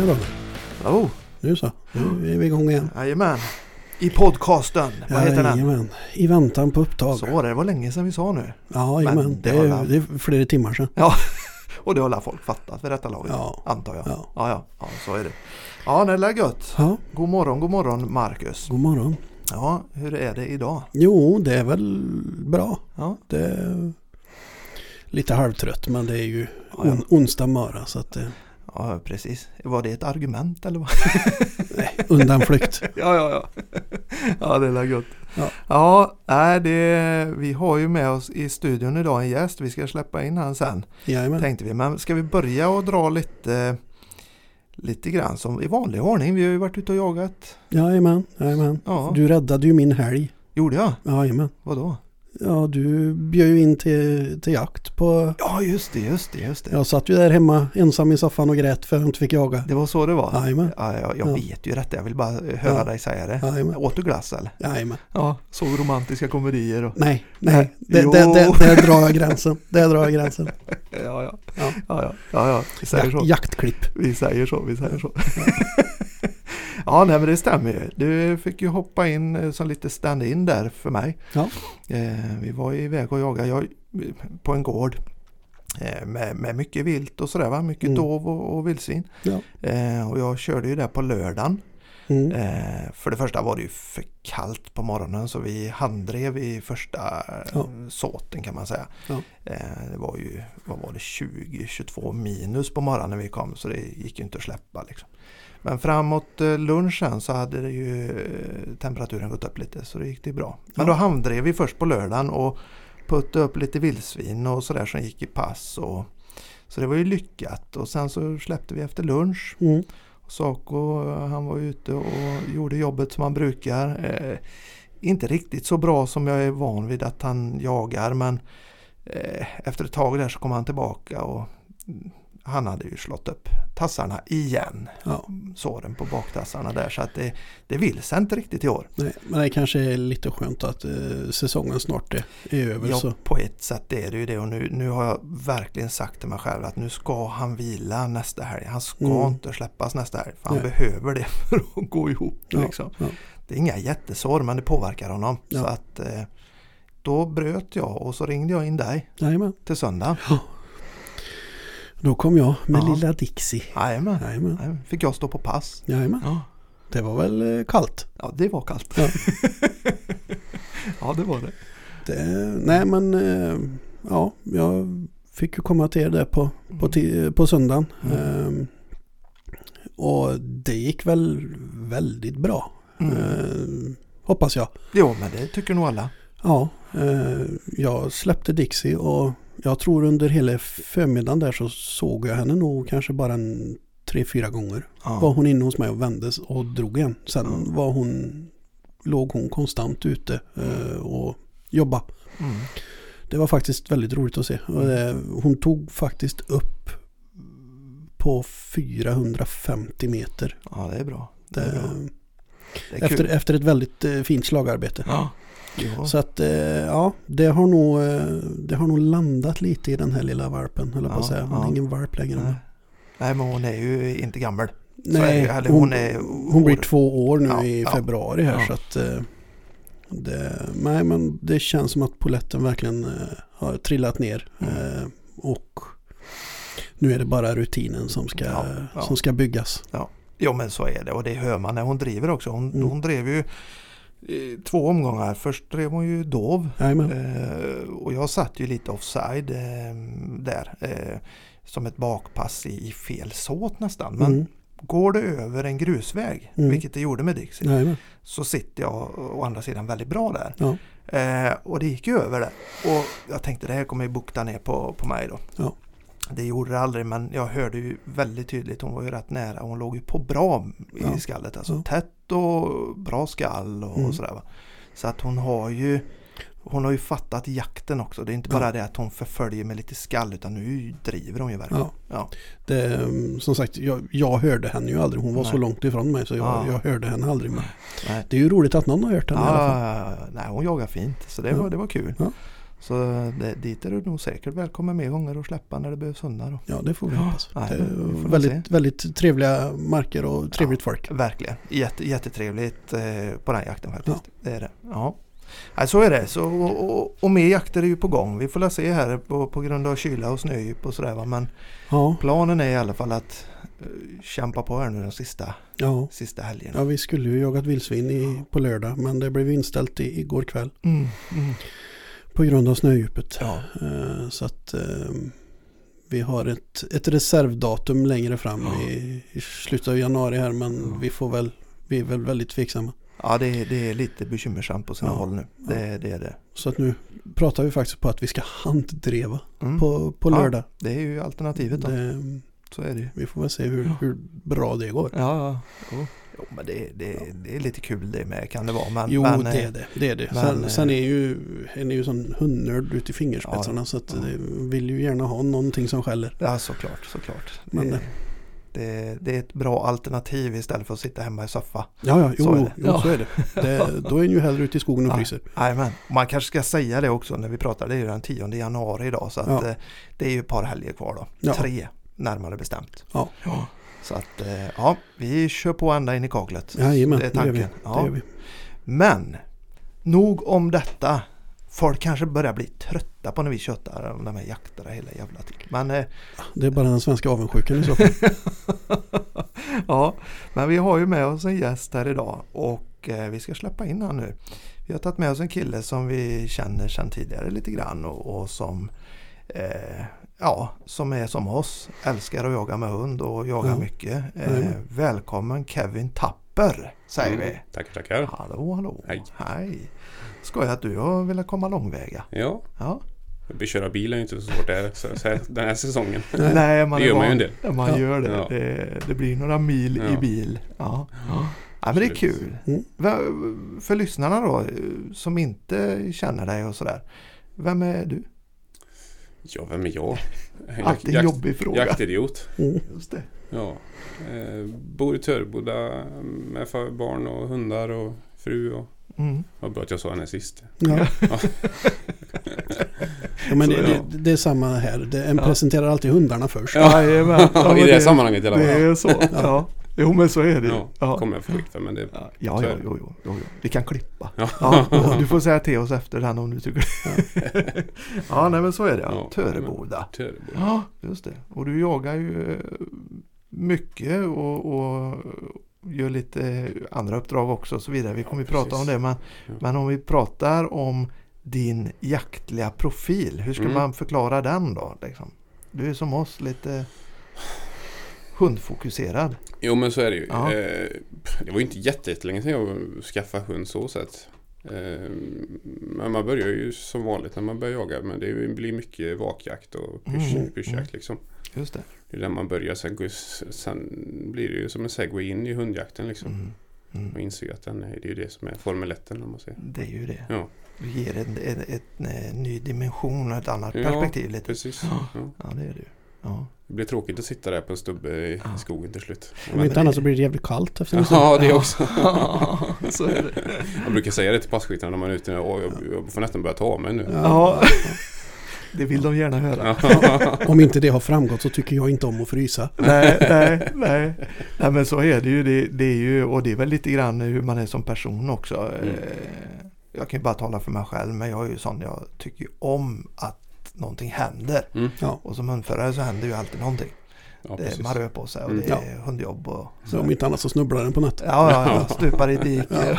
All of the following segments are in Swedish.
Tjena då. Oh, Nu så. Nu är vi igång igen. jajamän. I podcasten. Vad heter den? Jajamän. I väntan på upptag. Så var det. Det var länge sedan vi sa nu. Ja, jajamän. Men Det, det är, det är flera timmar sedan. Ja, och det har alla folk fattat vid detta laget. Ja. Antar jag. Ja. Ja, ja, ja, så är det. Ja, det är gött. Ja, God morgon, god morgon Marcus. god morgon. Ja, hur är det idag? Jo, det är väl bra. Ja, Det är lite halvtrött men det är ju on, onsdag morgon så att det ja precis. Var det ett argument eller vad? nej, undanflykt. Ja, ja, ja. Ja, det är gott. Ja. Ja, nej, det, vi har ju med oss i studion idag en gäst. Vi ska släppa in han sen, Jajamän. tänkte vi. Men ska vi börja och dra lite, lite grann som i vanlig ordning? Vi har ju varit ute och jagat. Jajamän, jajamän. Ja, Du räddade ju min helg. gjorde jag? Jajamän. Vadå? Ja, du bjöd ju in till, till jakt på... Ja, just det, just det, just det. Jag satt ju där hemma ensam i soffan och grät för att jag inte fick jaga. Det var så det var? Jajamän. Ja, jag jag Ja. vet ju detta. Jag vill bara höra Ja. dig säga det. Jajamän. Åt du glass eller? Jajamän. Ja, såg romantiska komedier och... Nej, Nej. Det, det, det, där drar jag gränsen. Där drar jag gränsen. Ja, ja. Ja. Ja, ja, ja. Vi säger så. jaktklipp. Vi säger så, vi säger så. Ja, nej men det stämmer ju. Du fick ju hoppa in eh, som lite stand-in där för mig. Ja. Eh, vi var iväg och jagade jag, på en gård eh, med, med mycket vilt och sådär va. Mycket Mm. dov och, och vildsvin. Ja. Och jag körde ju där på lördagen. Mm. Eh, för det första var det ju för kallt på morgonen så vi handdrev i första Ja. ja. såten kan man säga. Ja. Eh, det var ju vad var det, 20-22 minus på morgonen när vi kom så det gick ju inte att släppa. Liksom. Men framåt eh, lunchen så hade det ju eh, temperaturen gått upp lite så det gick det bra. Men Ja. då handdrev vi först på lördagen och puttade upp lite vildsvin och sådär som gick i pass. Och, så det var ju lyckat och sen så släppte vi efter lunch. Mm. Saco han var ute och gjorde jobbet som han brukar. Eh, inte riktigt så bra som jag är van vid att han jagar men eh, efter ett tag där så kom han tillbaka och han hade ju slått upp tassarna igen. Ja. Såren på baktassarna där så att det, det vill sig inte riktigt i år. Nej, men det kanske är lite skönt att eh, säsongen snart är, är över. Ja, Så. på ett sätt är det ju det och nu, nu har jag verkligen sagt till mig själv att nu ska han vila nästa helg. Han ska Mm. inte släppas nästa helg för han Nej. behöver det för att gå ihop. Ja, Liksom. ja. Det är inga jättesår men det påverkar honom. Så att eh, då bröt jag och så ringde jag in dig Jajamän. till söndag. Då kom jag med Ja. lilla Dixie. Jajamän. Jajamän. Fick jag stå på pass. Jajamän. Ja, Det var väl eh, kallt. ja det var kallt. Ja. ja det var det. Det, nej men eh, ja, jag fick ju komma till er där på, på, ti- på söndagen. Mm. Ehm, och det gick väl väldigt bra. Mm. Ehm, hoppas jag. Jo men det tycker nog alla. Ja, eh, jag släppte Dixie och jag tror under hela förmiddagen där så såg jag henne nog kanske bara en tre, fyra gånger. Var Ja. hon inne hos mig och vändes och drog igen. Sen Mm. var hon, låg hon konstant ute eh, och jobba. Mm. Det var faktiskt väldigt roligt att se. Och det, hon tog faktiskt upp på 450 meter. ja det är bra. Det är, Det, bra. Det är efter, efter ett väldigt eh, fint slagarbete. Ja. Jo. Så att eh, ja, det har, nog, eh, det har nog landat lite i den här lilla valpen. Eller på att Ja, säga. Hon ja. är ingen valp längre. Nej. Nej men hon är ju inte gammal. är Nej. Eller hon, hon är hon blir två år nu Ja, i ja, februari här. ja. Så att, eh, det, nej, men det känns som att poletten verkligen har trillat ner. Mm. Och nu är det bara rutinen som ska, Ja, ja. Som ska byggas. Jo men så är det och det hör man när hon driver också. Hon, Mm. hon drev ju två omgångar. Först drev hon ju dov Jajamän. eh, och jag satt ju lite offside eh, där. Eh, som ett bakpass i, i fel såt nästan. Men Mm. går det över en grusväg, Mm. vilket det gjorde med Dixie, men. så sitter jag å andra sidan väldigt bra där. Ja. Eh, och det gick ju över det. Och jag tänkte det här kommer ju bukta ner på, på mig då. Ja. Det gjorde det aldrig men jag hörde ju väldigt tydligt, hon var ju rätt nära. Hon låg ju på bra i Ja. skallet. Alltså Ja. tätt och bra skall och, Mm. sådär. Va? Så att hon har ju hon har ju fattat jakten också. Det är inte Ja. bara det att hon förföljer med lite skall utan nu driver hon ju verkligen. Ja. Ja. Det, mm, som sagt, jag, jag hörde henne ju aldrig. Hon var så Nej. långt ifrån mig så jag, Ja. jag hörde henne aldrig. Men Nej. det är ju roligt att någon har hört henne i alla fall. Ja, nej, hon jagar fint så det, Ja. var, det var kul. Ja. Så det, dit är du nog säkert välkommen mer gånger och släppa när det behövs hundar. Ja, det får vi Ja. hoppas. Nej, vi är får väldigt, väldigt trevliga marker och trevligt folk. Verkligen, Jätte, jättetrevligt eh, på den jakten faktiskt. Det är det. Ja. Nej, så är det. Så, och, och, och mer jakter är ju på gång. Vi får la se här på, på grund av kyla och snödjup och sådär. va. Men Ja, planen är i alla fall att eh, kämpa på här nu de sista, ja. sista helgerna. ja, vi skulle ju jagat vildsvin i, på lördag men det blev inställt i, igår kväll Mm, mm. På grund av snödjupet. Ja. Eh, så att eh, vi har ett, ett reservdatum längre fram Ja. i, i slutet av januari här men Ja. vi får väl, vi är väl väldigt tveksamma. ja, det, är- det är lite bekymmersamt på sina Ja. håll nu. Det, det är det. Så att nu pratar vi faktiskt på att vi ska handdreva Mm. på, på lördag. Det är ju alternativet då. Det, Så är det vi får väl se hur, hur bra det går. Ja, ja. Jo. Men det, det, det är lite kul det med kan det vara. Men, Jo, men, det eh, är det. det, är det. men, sen, eh, sen är ju en är ju sån hundnörd ut i fingerspetsarna Ja, så att ja. det vill ju gärna ha någonting som skäller. Ja, såklart. såklart. Men, det, eh, det, det är ett bra alternativ istället för att sitta hemma i soffa. Ja, ja, jo, Så är det. jo Ja. så är det. det. Då är en ju hellre ute i skogen och Ja. fryser. Jajamän. Man kanske ska säga det också när vi pratar. Det är ju den 10 januari idag. Så att, Ja. eh, det är ju ett par helger kvar då. Tre närmare bestämt. Ja. Så att eh, ja, vi kör på ända in i kaklet. Jajamän, det är det gör tanken. Det Ja. gör vi. Men nog om detta. Folk kanske börjar bli trötta på när vi köttar om de här jakterna hela jävla tiden. Men eh, Det är bara den svenska avundsjukan i så fall. ja, men vi har ju med oss en gäst här idag och eh, vi ska släppa in han nu. Vi har tagit med oss en kille som vi känner sedan tidigare lite grann och, och som eh, Ja, som är som oss, älskar att jaga med hund och jagar Ja. mycket. Eh, Jajamän. välkommen Kevin Tapper, säger Mm, vi. Tackar, tackar. Hallå, hallå. Hej. Hej. Skoj att du har velat komma långväga. Ja, Ja. vi köra bil är ju inte så svårt det här, så, här, den här säsongen. Nej, man Det gör man ju en del. Man Ja. gör det. Ja. det. Det blir några mil i Ja. bil. Ja. Ja, men det är kul. Mm. För lyssnarna då, som inte känner dig och sådär. Vem är du? Ja, vem är jag? Alltid en jobbig fråga. Jaktidiot. Mm. Just det. Ja. Eh, bor i Töreboda med för barn och hundar och fru. Och, Mm. vad bra att jag sa henne sist. Ja. Ja, men Så, det, ja. det, det är samma här. Det, en Ja. presenterar alltid hundarna först. Ja. Ja, I men det här sammanhanget i alla Det fall. är så. Ja. Jo men så är det. Ja, Ja. kommer jag få skicka men det... Ja, ja, ja, jo, jo, jo. Vi kan klippa. Ja. Ja, du får säga till oss efter den om du tycker det. Ja, nej men så är det. Ja. Töreboda. Töreboda. Ja, just det. Och du jagar ju eh, mycket och, och gör lite andra uppdrag också och så vidare. Vi kommer ju prata om det. Men, men om vi pratar om din jaktliga profil. Hur ska Mm. man förklara den då? Liksom? Du är som oss lite hundfokuserad. Jo men så är det ju. Ja. Eh, det var ju inte jätte- jättelänge sedan jag skaffade hund så sett. Eh, men man börjar ju som vanligt när man börjar jaga. Men det blir mycket vakjakt och pysch, Mm. pyschjakt liksom. Just det. Det är där man börjar. Sen, sen blir det ju som en segway in i hundjakten liksom. Mm. Mm. Och inser att den är, det är ju det som är Formel 1 om man säger. Det är ju det. Ja. Du ger en, en, en, en ny dimension och ett annat Ja, perspektiv lite. Precis. Ja. Ja. Ja, det är det ju. Ja. Det blir tråkigt att sitta där på en stubbe i Ja. skogen till slut. Om inte annat så blir det jävligt kallt efter en stund. Ja, det också. så är det. Jag brukar säga det till passkyttarna när man är ute. Jag, jag får nästan börja ta av mig nu. Ja. Det vill de gärna höra. Om inte det har framgått så tycker jag inte om att frysa. Nej, nej, nej. Nej men så är det ju. Det, det är ju. Och det är väl lite grann hur man är som person också. Mm. Eh, Jag kan ju bara tala för mig själv men jag är ju sån. Jag tycker om att någonting händer. Mm. Ja. Och som hundförare så händer ju alltid någonting. Ja, Det, man rör på sig och Mm. det är hundjobb och Så om inte annat så snubblar den på natten. Ja, ja, ja. Stupar i dike.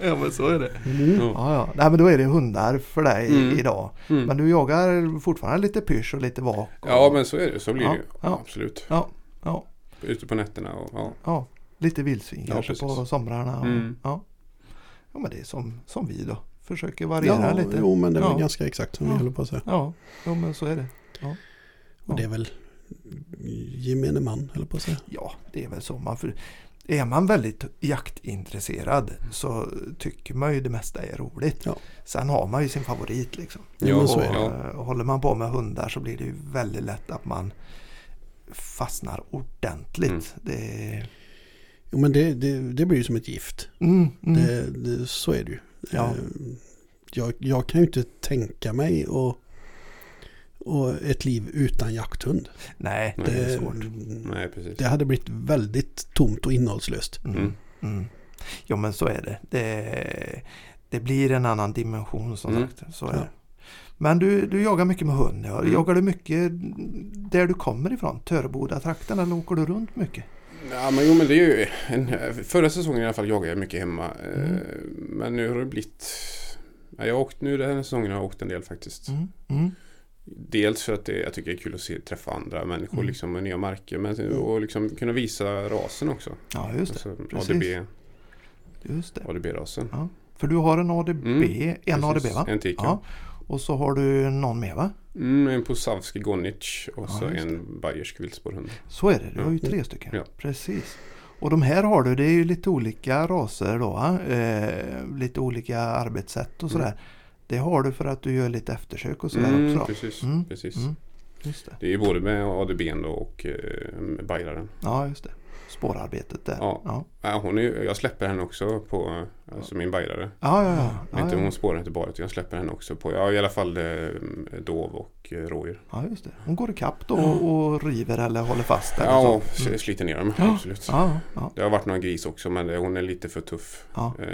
ja, men så är det. Mm. Ja. Ja, ja. Nej, men då är det hundar för dig Mm. idag. Mm. Men du jagar fortfarande lite pysch och lite vak. Och... Ja, men så är det. Så blir Ja, det ju. ja. Absolut. Ja, ja. ute på nätterna och ja. Ja, lite vildsvin Ja, kanske på somrarna. Och, Mm. ja. ja, men det är som, som vi då. Försöker variera Ja, lite. jo men det är Ja. väl ganska exakt som vi Ja. håller på att säga. Ja, jo, men så är det. Och det är väl gemene man, eller på att säga. Ja, det är väl så. Man för, är man väldigt jaktintresserad så tycker man ju det mesta är roligt. Ja. Sen har man ju sin favorit liksom. Ja, så och, är det. ja. eh, håller man på med hundar så blir det ju väldigt lätt att man fastnar ordentligt. Mm. Det, Jo men det, det, det blir ju som ett gift. mm, mm. Det, det, så är det ju. Ja. Eh, Jag, jag kan ju inte tänka mig och, och ett liv utan jakthund. Nej, Nej, det är Det, svårt. Nej, precis. det hade blivit väldigt tomt och innehållslöst. Mm. Mm. Mm. Jo men så är det. det. Det blir en annan dimension som Mm. sagt. Så är Ja. det. Men du, du jagar mycket med hund. Ja. Mm. Jagar du mycket där du kommer ifrån? Töreboda-trakten eller åker du runt mycket? Ja, men jo, men det är ju en, förra säsongen i alla fall jagade jag mycket hemma. eh, Mm. Men nu har det blivit... Ja, jag har åkt, nu den här säsongen har jag åkt en del faktiskt. Mm. Mm. Dels för att det, jag tycker det är kul att se, träffa andra människor Mm. liksom, med nya marker. Men och liksom kunna visa rasen också. Ja just det. Alltså, precis. ADB, Just det. ADB-rasen. Ja. För du har en ADB, Mm, en Precis, ADB va? En tik, Ja. Och så har du någon mer va? Mm, en Posavski Gonic och så en bayersk viltspårhund. Så är det, du har ju tre stycken. Ja. Precis. Och de här har du, det är ju lite olika raser då. Eh, lite olika arbetssätt och sådär. Det har du för att du gör lite eftersök och sådär Mm, också. precis, Mm, precis. Mm. Just det. Det är både med ADB och eh, bajraren. Ja, just det. Spårarbetet där. Ja. ja. Ja, hon är, jag släpper henne också på, alltså min bajrare. Ja, ja, ja. inte hon spårar inte bara jag släpper henne också på, ja i alla fall eh, dov och eh, rådjur. ja just det. Hon går ikapp då och river eller håller fast. Eller Ja, så. och Mm. sliter ner dem, absolut. Det har varit några gris också men det, hon är lite för tuff. ja. Eh,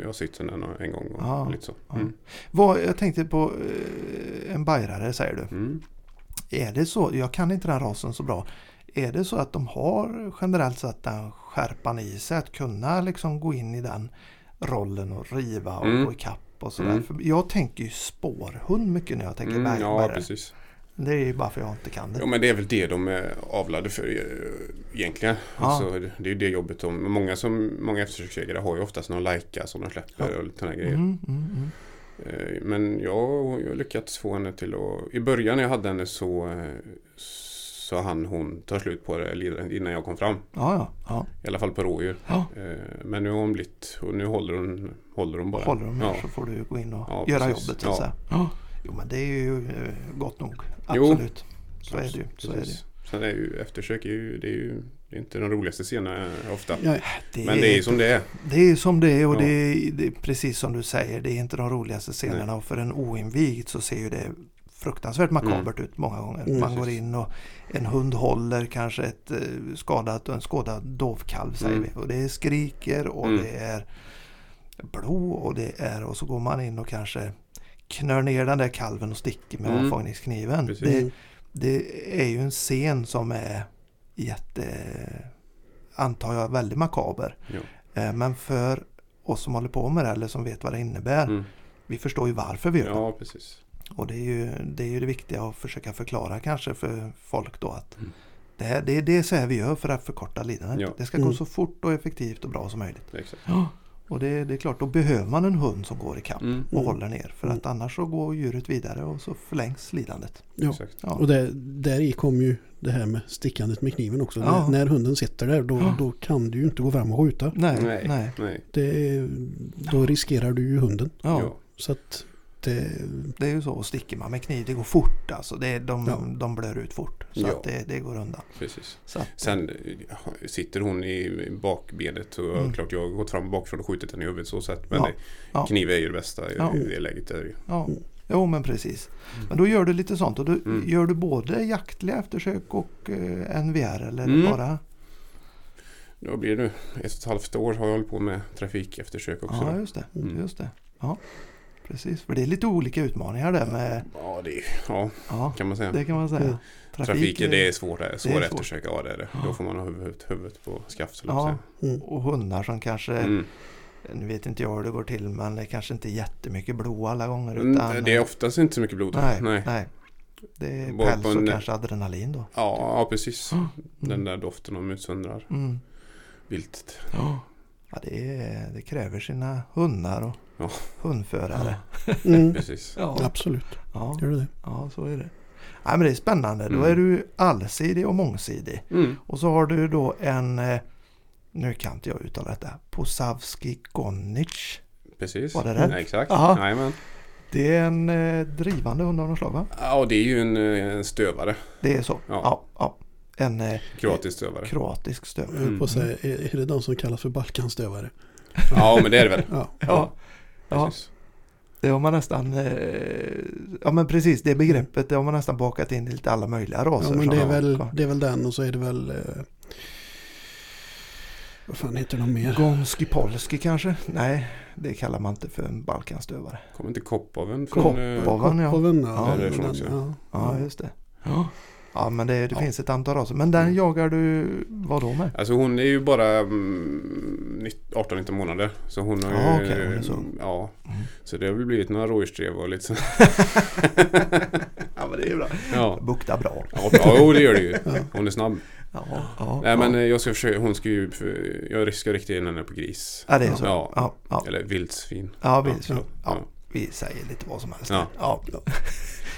jag har sytt henne en- gång och lite så. Mm. Vad, jag tänkte på eh, en bajrare säger du. Mm. Är det så, jag kan inte den rasen så bra. Är det så att de har generellt sett den skärpan i sig att kunna liksom gå in i den rollen och riva och Mm. gå ikapp och sådär. Mm. För jag tänker ju spårhund mycket när jag tänker Mm, berg- ja, precis. Det är ju bara för jag inte kan det. Jo men det är väl det de är avlade för eh, egentligen. Ja. Alltså, det är ju det jobbet de, många, som, många eftersöksjägare har ju oftast någon Leica som de släpper Ja. och lite grejer. Mm, mm, mm. Eh, Men jag, jag har lyckats få henne till att... I början när jag hade henne så, eh, så hann hon ta slut på det innan jag kom fram. Ja, ja, ja. I alla fall på rådjur. ja. Eh, Men nu har hon blivit... Och nu håller hon, håller hon bara. Håller här ja. så får du gå in och Ja, göra precis. jobbet så Ja. Ja. Jo men det är ju eh, gott nog. Jo. Absolut. Så är det. Så är det. ju. Sen är ju eftersök är ju, det är ju det är inte de roligaste scenerna eh, ofta. Ja, Men det är ju som det är. Det är som det är och Ja. det, är, det är precis som du säger. Det är inte de roligaste scenerna och för en oinvigd så ser ju det fruktansvärt makabert ut många gånger. Mm, Man går in och en hund håller kanske ett eh, skadat och en skadad dovkalv säger Mm. vi. Och det skriker och Mm. det är blod och det är och så går man in och kanske knör ner den där kalven och sticker med Mm. avfångningskniven. Det, Mm. det är ju en scen som är jätte, antar jag, väldigt makaber. Ja. Eh, Men för oss som håller på med det eller som vet vad det innebär. Mm. Vi förstår ju varför vi gör det. Ja, precis. Och det är, ju, det är ju det viktiga att försöka förklara kanske för folk då att Mm. det, här, det, det är så här vi gör för att förkorta lidandet. Ja. Det ska gå Mm. så fort och effektivt och bra som möjligt. Exakt. Och det, det är klart, då behöver man en hund som går i kapp Mm. och Mm. håller ner. För att annars så går djuret vidare och så förlängs lidandet. Ja. Ja. Och där, där i kom ju det här med stickandet med kniven också. Ja. När, när hunden sitter där då, Ja. då kan du ju inte gå fram och skjuta. Nej, Nej. nej. Det, då riskerar du ju hunden. Så att det, Det är ju så, och sticker man med kniv, det går fort alltså. Det, de, Ja. de blör ut fort. Så Ja. att det, det går undan. Precis. Så att, Sen eh, sitter hon i bakbenet så Mm. klart jag har gått fram bakifrån och skjutit henne i huvudet så sett. Men Ja. det, Ja. kniv är ju det bästa i, Ja. i det läget. Är det ja. Mm. Jo men precis. Men då gör du lite sånt och då Mm. gör du både jaktliga eftersök och eh, NVR eller Mm. bara? Då blir det nu ett och ett halvt år har jag hållit på med trafikeftersök också. Ja just det. Mm. just det. Ja. Precis, för det är lite olika utmaningar där med, Ja, det är, ja, ja kan man säga. det kan man säga. Mm. Trafik, det är svårt, svår svårt. eftersök. Ja, det är det. Ja. Då får man ha huvudet, huvudet på skaft. Ja, mm. och hundar som kanske. Mm. nu vet inte jag hur det går till men det kanske inte är jättemycket blod alla gånger. Mm, Utan, det är oftast inte så mycket blod. nej, Nej. nej. Det är Var päls på och en- kanske adrenalin då. Ja, ja precis. Mm. Den där doften av mushundrar. Mm. Viltet. Ja, det, är, det kräver sina hundar och Ja. hundförare. Mm. Precis. Ja, Absolut, ja, gör du det. ja, så är det. Nej, men det är spännande. Då Mm. är du allsidig och mångsidig. Mm. Och så har du då en, eh, nu kan inte jag uttala detta, Posavski Gonic. Precis. Var det rätt? Ja, exakt. Jaha. Jajamän. Det är en eh, drivande hund av något slag va? Ja, och det är ju en, eh, en stövare. Det är så? Ja. Ja. ja, En eh, Kroatisk stövare. kroatisk stövare. Jag höll på att Mm. säga, är, är det de som kallas för Balkanstövare? Ja, men det är det väl. Ja, ja, Precis. det har man nästan, eh, ja men precis det begreppet, det har man nästan bakat in i lite alla möjliga raser. ja men det är, väl, det är väl den och så är det väl eh, vad fan heter de mer? Gonski Polski kanske? Nej, det kallar man inte för en balkanstövare. Kommer inte Koppoven från... eh, Koppov. ja. Kopoven, Ja, ja. ja. Ja, just det. Ja, ja men det, det Ja. finns ett antal raser. Men den Mm. jagar du vad då med? Alltså hon är ju bara mm, 18-19 månader. Så hon har ju... Ja, okej, hon är så. Ja. Mm. Så det har väl blivit några rådjursdrev och lite så. ja, men det är bra. Ja. Buktar bra. Ja, ja, jo, det gör det ju. Hon är snabb. Ja, ja, Nej men ja. eh, jag ska försöka, hon ska ju, jag ska rikta in henne på gris. ja, det är så. Ja. Ja, ja, Eller vildsvin. ja, vi, Ja. ja. Ja. vi säger lite vad som helst. Ja.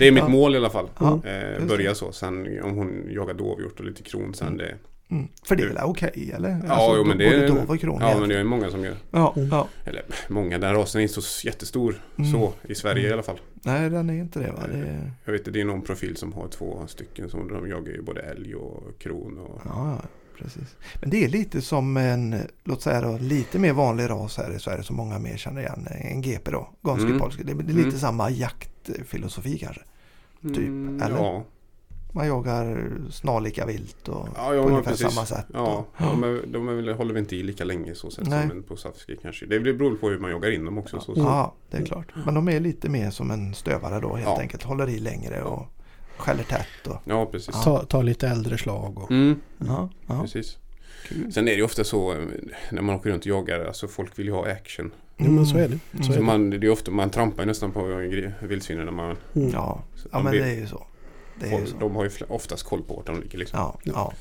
Det är mitt Ja. mål i alla fall. Ja, Eh, börja så. Sen om hon jagar dovhjort och lite kron sen det. Mm. För det är väl okej eller? Ja, jo, men det är- dov och kron. Ja men det är många som gör. ja, Mm. ja. Eller många, den rasen är inte så jättestor. Mm. Så i Sverige Mm. i alla fall. Nej, den är inte det va? Det är... Jag vet att det är någon profil som har två stycken. Som de jagar ju både älg och kron. Och... Ja, ja, precis. Men det är lite som en, låt säga då, lite mer vanlig ras här i Sverige som många mer känner igen. En GP då, Gonski Mm. polski. Det, det är lite Mm. samma jaktfilosofi kanske. Typ, Mm, eller? Ja, Man jagar snarlika vilt och ja, ja på ungefär precis. samma sätt. Ja, och, de, är, de är väl, håller väl inte i lika länge så sett Nej. som en posavski kanske. Det beror på hur man jagar in dem också. Så, så. ja, det är klart. Men de är lite mer som en stövare då helt Ja. enkelt. Håller i längre och skäller tätt. Och, Ja, precis. Ja. Ta, ta lite äldre slag och Mm, ja, ja, precis. Kul. Sen är det ju ofta så eh, när man åker runt och jagar, alltså folk vill ju ha action. Jo men så är det. Mm. Så är Så det. man, det är ofta, man trampar ju nästan på vildsvinen när man... Mm. Ja, ja men blir- det är ju så. Det är ju så. De har ju oftast koll på vart de ligger liksom. Ja, Ja. ja.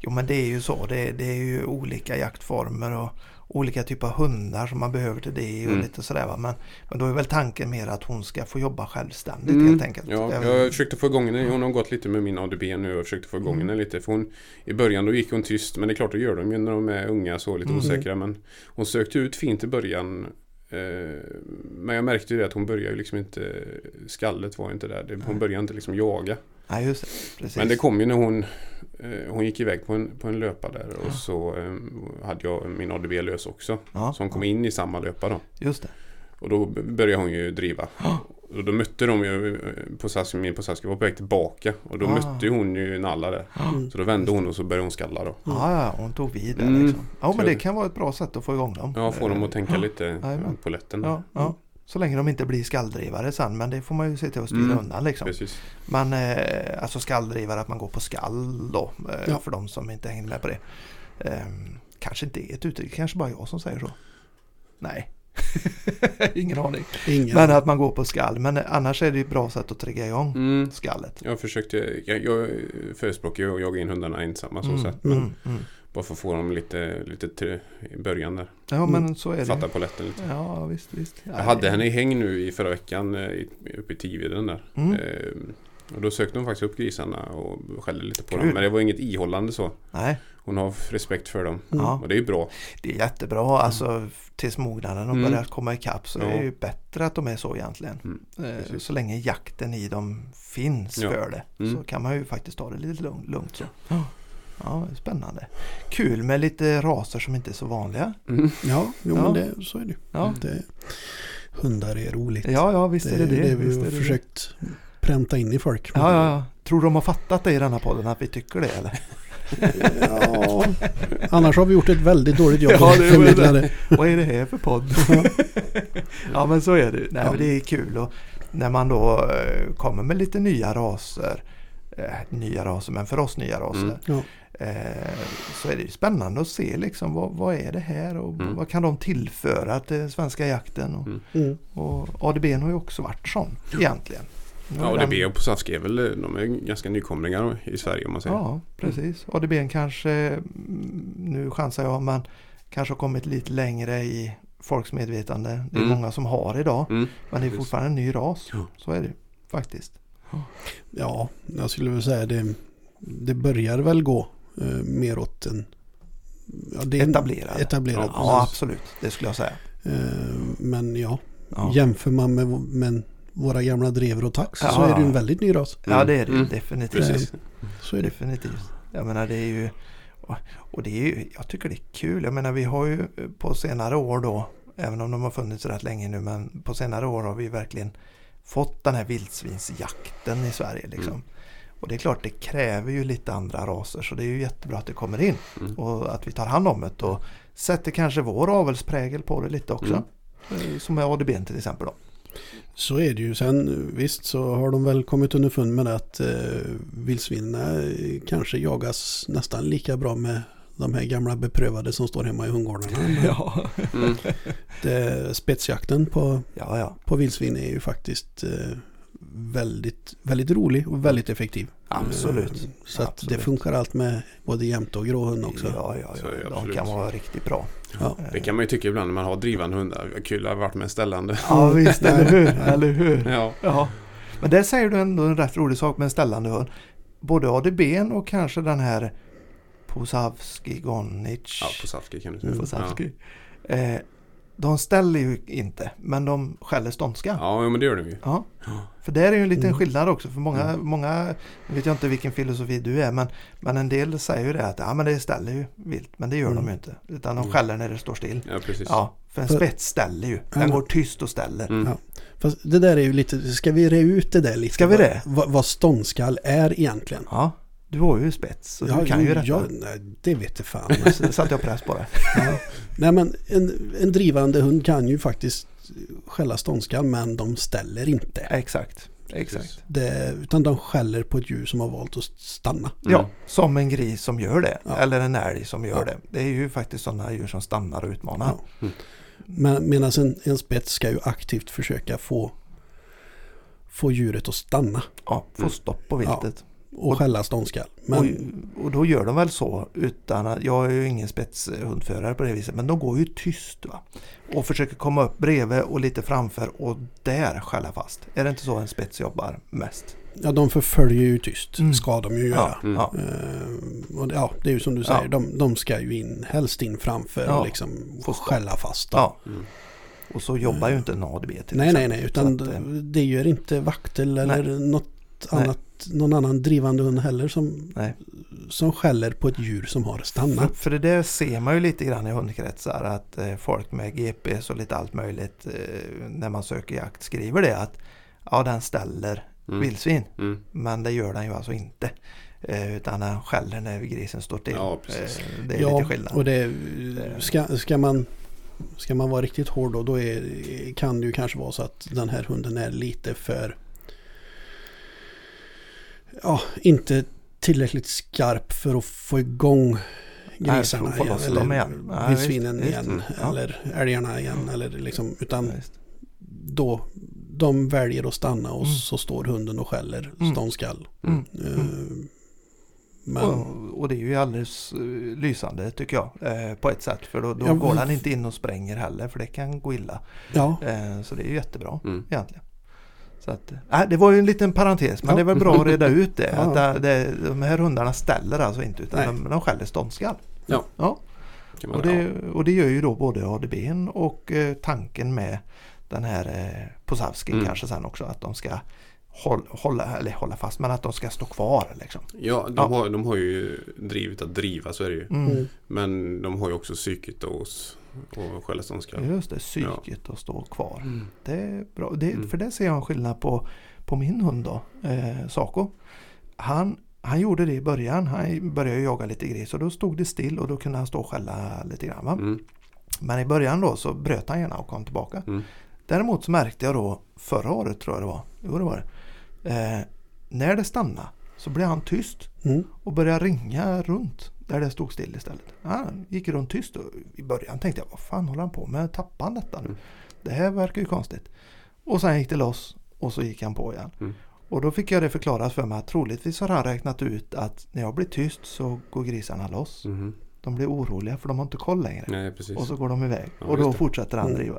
Jo men det är ju så. Det, det är ju olika jaktformer och olika typer av hundar som man behöver till det och Mm. lite sådär va. Men, men då är väl tanken mer att hon ska få jobba självständigt Mm. helt enkelt. Ja, jag försökte få igång henne. Hon har gått lite med min ADB nu och försökte få igång Mm. henne lite. För hon, I början då gick hon tyst, men det är klart det gör de ju när de är unga så lite Mm. osäkra. Men hon sökte ut fint i början. Eh, men jag märkte ju det att hon började liksom inte, skallet var inte där. Hon började inte liksom jaga. Just det. Precis. Men det kom ju när hon, hon gick iväg på en, på en löpa där och Ja. så eh, hade jag min ADB lös också. ja, Så hon kom in i samma löpa då. Just det. Och då började hon ju driva. Ja. Och då mötte de ju eh, på Saski, min på Saski var på väg tillbaka. Och då Ah. mötte hon ju Nalla där. Mm. Så då vände hon och så började hon skalla då. Ja, ja, hon tog vid där Mm. liksom. Ja, men det kan vara ett bra sätt att få igång dem. Ja, få dem att tänka lite Jajamän. på lätten. Ja. Så länge de inte blir skalldrivare sen, men det får man ju se till att styra Mm. undan liksom. Precis. Men eh, alltså skalldrivare, att man går på skall då, eh, Ja. för de som inte hänger med på det. Eh, kanske inte är ett uttryck, kanske bara jag som säger så. Nej, ingen aning. Ingen. Men att man går på skall, men annars är det ett bra sätt att trigga igång Mm. skallet. Jag försökte, jag, jag förespråkar ju att jaga in hundarna ensamma så sätt. Men mm, mm. Bara för att få dem lite, lite i början där. Ja, men så är det. Fatta på lätten lite. Ja, visst, visst. Ja, Jag hade henne i häng nu i förra veckan eh, i- uppe i Tiveden där. Mm. Eh, och då sökte hon faktiskt upp grisarna och skällde lite på Kul. dem. Men det var inget ihållande så. Nej, Hon har respekt för dem. Mm. Och det är ju bra. det är jättebra. Alltså tills mognaden och Mm. börjar komma ikapp så Ja. är det ju bättre att de är så egentligen. Mm, Eh, så länge jakten i dem finns Ja. för det Mm. så kan man ju faktiskt ta det lite lugnt. lugnt så. Ja, spännande. Kul med lite raser som inte är så vanliga. Mm. Ja, jo, Ja. men det, så är det. Ja, det. Hundar är roligt. ja, ja visst är det det. det vi har det försökt pränta in i folk. Ja, ja, ja. Tror de har fattat det i denna podden att vi tycker det eller? Ja, annars har vi gjort ett väldigt dåligt jobb Ja, det det. det. Vad är det här för podd? ja men så är det. Nej, Ja. men det är kul och när man då eh, kommer med lite nya raser. Eh, nya raser men för oss nya raser. Mm. Ja. Eh, så är det ju spännande att se liksom vad, vad är det här och Mm. vad kan de tillföra till svenska jakten. Och, Mm. Mm. och ADB har ju också varit sån egentligen. Ja, ADB den- och Posavski är väl de är ganska nykomlingar i Sverige om man säger. Ja, precis. ADB kanske, mm, nu chansar jag, men kanske har kommit lite längre i folks medvetande. Det är Mm. många som har idag, Mm. men det är fortfarande en ny ras. Ja. Så är det faktiskt. Ja, jag skulle väl säga det, det börjar väl gå eh, mer åt en... Ja, det Etablerad. Etablerad. Ja, Ja, absolut. Det skulle jag säga. Eh, men ja, Ja, jämför man med, med våra gamla drever och tax Ja. så är det en väldigt ny ras. ja det är det Mm. definitivt. Precis. Så är det. Definitivt. Jag menar det är ju och- och det är ju, jag tycker det är kul. Jag menar vi har ju på senare år då, även om de har funnits rätt länge nu, men på senare år har vi verkligen fått den här vildsvinsjakten i Sverige liksom. Mm. Och det är klart det kräver ju lite andra raser så det är ju jättebra att det kommer in Mm. och att vi tar hand om det och sätter kanske vår avelsprägel på det lite också. Mm. Eh, Som med ADB till exempel då. Så är det ju. Sen visst så har de väl kommit underfund med att eh, vildsvinerna eh, kanske jagas nästan lika bra med de här gamla beprövade som står hemma i hundgårdarna. Men Ja, Mm. det, spetsjakten på, ja. ja. på vildsvin är ju faktiskt eh, väldigt, väldigt rolig och väldigt effektiv. Absolut. Eh, Så att Absolut. det funkar allt med både jämte och gråhund också. Ja, ja, Så är det ja. De kan vara riktigt bra. Ja. Det kan man ju tycka ibland när man har drivande hundar. Kul att ha varit med ställande. Ja visst, eller hur? Eller hur? Ja. Ja. Men där säger du ändå en rätt rolig sak med en ställande hund. Både ADB och kanske den här Posavski Gonic. ja, på Safki kan du säga. Posavski. Eh, de ställer ju inte, men de skäller ståndskall. Ja, ja, men det gör de ju. Ja. Ja. För där är ju en liten Mm. skillnad också. För många, Mm. många, vet jag inte vilken filosofi du är, men, men en del säger ju det att ja, men det ställer ju vilt. Men det gör de Mm. ju inte. Utan de Mm. skäller när det står still. Ja, precis. Ja, för en För- spets ställer ju. Den Ja. går tyst och ställer. Mm. Ja. Fast det där är ju lite, ska vi re ut det där lite? Ska vi Vad- det? Vad, vad ståndskall är egentligen? Ja, du har ju spets så du kan ju detta. ja, nej, det vet jag fan. Så satte jag press på det. Ja. Nej men en, en drivande hund kan ju faktiskt skälla ståndskall men de ställer inte. Exakt. Exakt. Det, utan de skäller på ett djur som har valt att stanna. Mm. Ja, som en gris som gör det. Ja. Eller en älg som gör Ja. det. Det är ju faktiskt sådana djur som stannar och utmanar. Ja. Mm. Men medan en, en spets ska ju aktivt försöka få, få djuret att stanna Ja, få Mm. stopp på viltet. Och skälla ståndskall. Men, Och, och då gör de väl så utan att, jag är ju ingen spetshundförare på det viset, men de går ju tyst va. Och försöker komma upp bredvid och lite framför och där skälla fast. Är det inte så en spets jobbar mest? ja, de förföljer ju tyst, Mm. ska de ju göra. Ja, Mm. ja. Eh, och det- ja, det är ju som du säger, Ja. de, de ska ju in, helst in framför Ja. och liksom Få skälla fast. ja. Mm. Och så jobbar ju inte en ADB till Nej, nej, exempel. nej, utan att, det gör inte vaktel eller något Nej. annat, någon annan drivande hund heller som, Nej. som skäller på ett djur som har För, stannat. för det där ser man ju lite grann i hundkretsar att eh, folk med GPS och lite allt möjligt eh, när man söker jakt skriver det att ja den ställer Mm. vildsvin Mm. men det gör den ju alltså inte. Eh, utan den skäller när grisen står still. Ja, precis. Eh, det är ja, lite skillnad. och det, ska, ska, man, ska man vara riktigt hård då, då är, kan det ju kanske vara så att den här hunden är lite för ja, inte tillräckligt skarp för att få igång Nej, grisarna få igen. dem igen. Eller Ja, vildsvinen visst, igen. visst. Ja. Eller älgarna igen. Eller liksom, utan Ja, då de väljer att stanna och Mm. så står hunden och skäller Mm. ståndskall. Mm. Eh, Men Och, och det är ju alldeles eh, lysande tycker jag eh, på ett sätt. För då, då Ja, går den inte in och spränger heller för det kan gå illa. ja, Eh, så det är ju jättebra Mm. egentligen. Så att, äh, det var ju en liten parentes men Ja. det är väl bra att reda ut det. Ja. Att det, de här hundarna ställer alltså inte utan Nej. de, de skäller ståndskall. Ja. ja. Och, det, och det gör ju då både ADBn och eh, tanken med den här eh, Posavsky Mm. kanske sen också att de ska hålla, hålla, eller hålla fast men att de ska stå kvar liksom. ja, de, Ja. Har, de har ju drivet att driva, så är det ju. Mm. Mm. Men de har ju också psyket och, s- och skälla ståndskall. Just det, psyket att stå kvar. Mm. Det är bra. Det, Mm. För det ser jag en skillnad på, på min hund då, eh, Saco. Han, han gjorde det i början. Han började jaga lite gris och då stod det still och då kunde han stå och skälla lite grann. Va? Mm. Men i början då så bröt han gärna och kom tillbaka. Mm. Däremot så märkte jag då förra året tror jag det var. Jo det var det. Eh, när det stannade så blev han tyst Mm. och började ringa runt där det stod still istället. Han gick runt tyst och i början tänkte jag vad fan håller han på med? Tappar han detta nu? Mm. Det här verkar ju konstigt. Och sen gick det loss och så gick han på igen. Mm. Och då fick jag det förklarat för mig att troligtvis har han räknat ut att när jag blir tyst så går grisarna loss. Mhm. De blir oroliga för de har inte koll längre. Nej. Och så går de iväg. Ja, och då fortsätter han Mm. driva.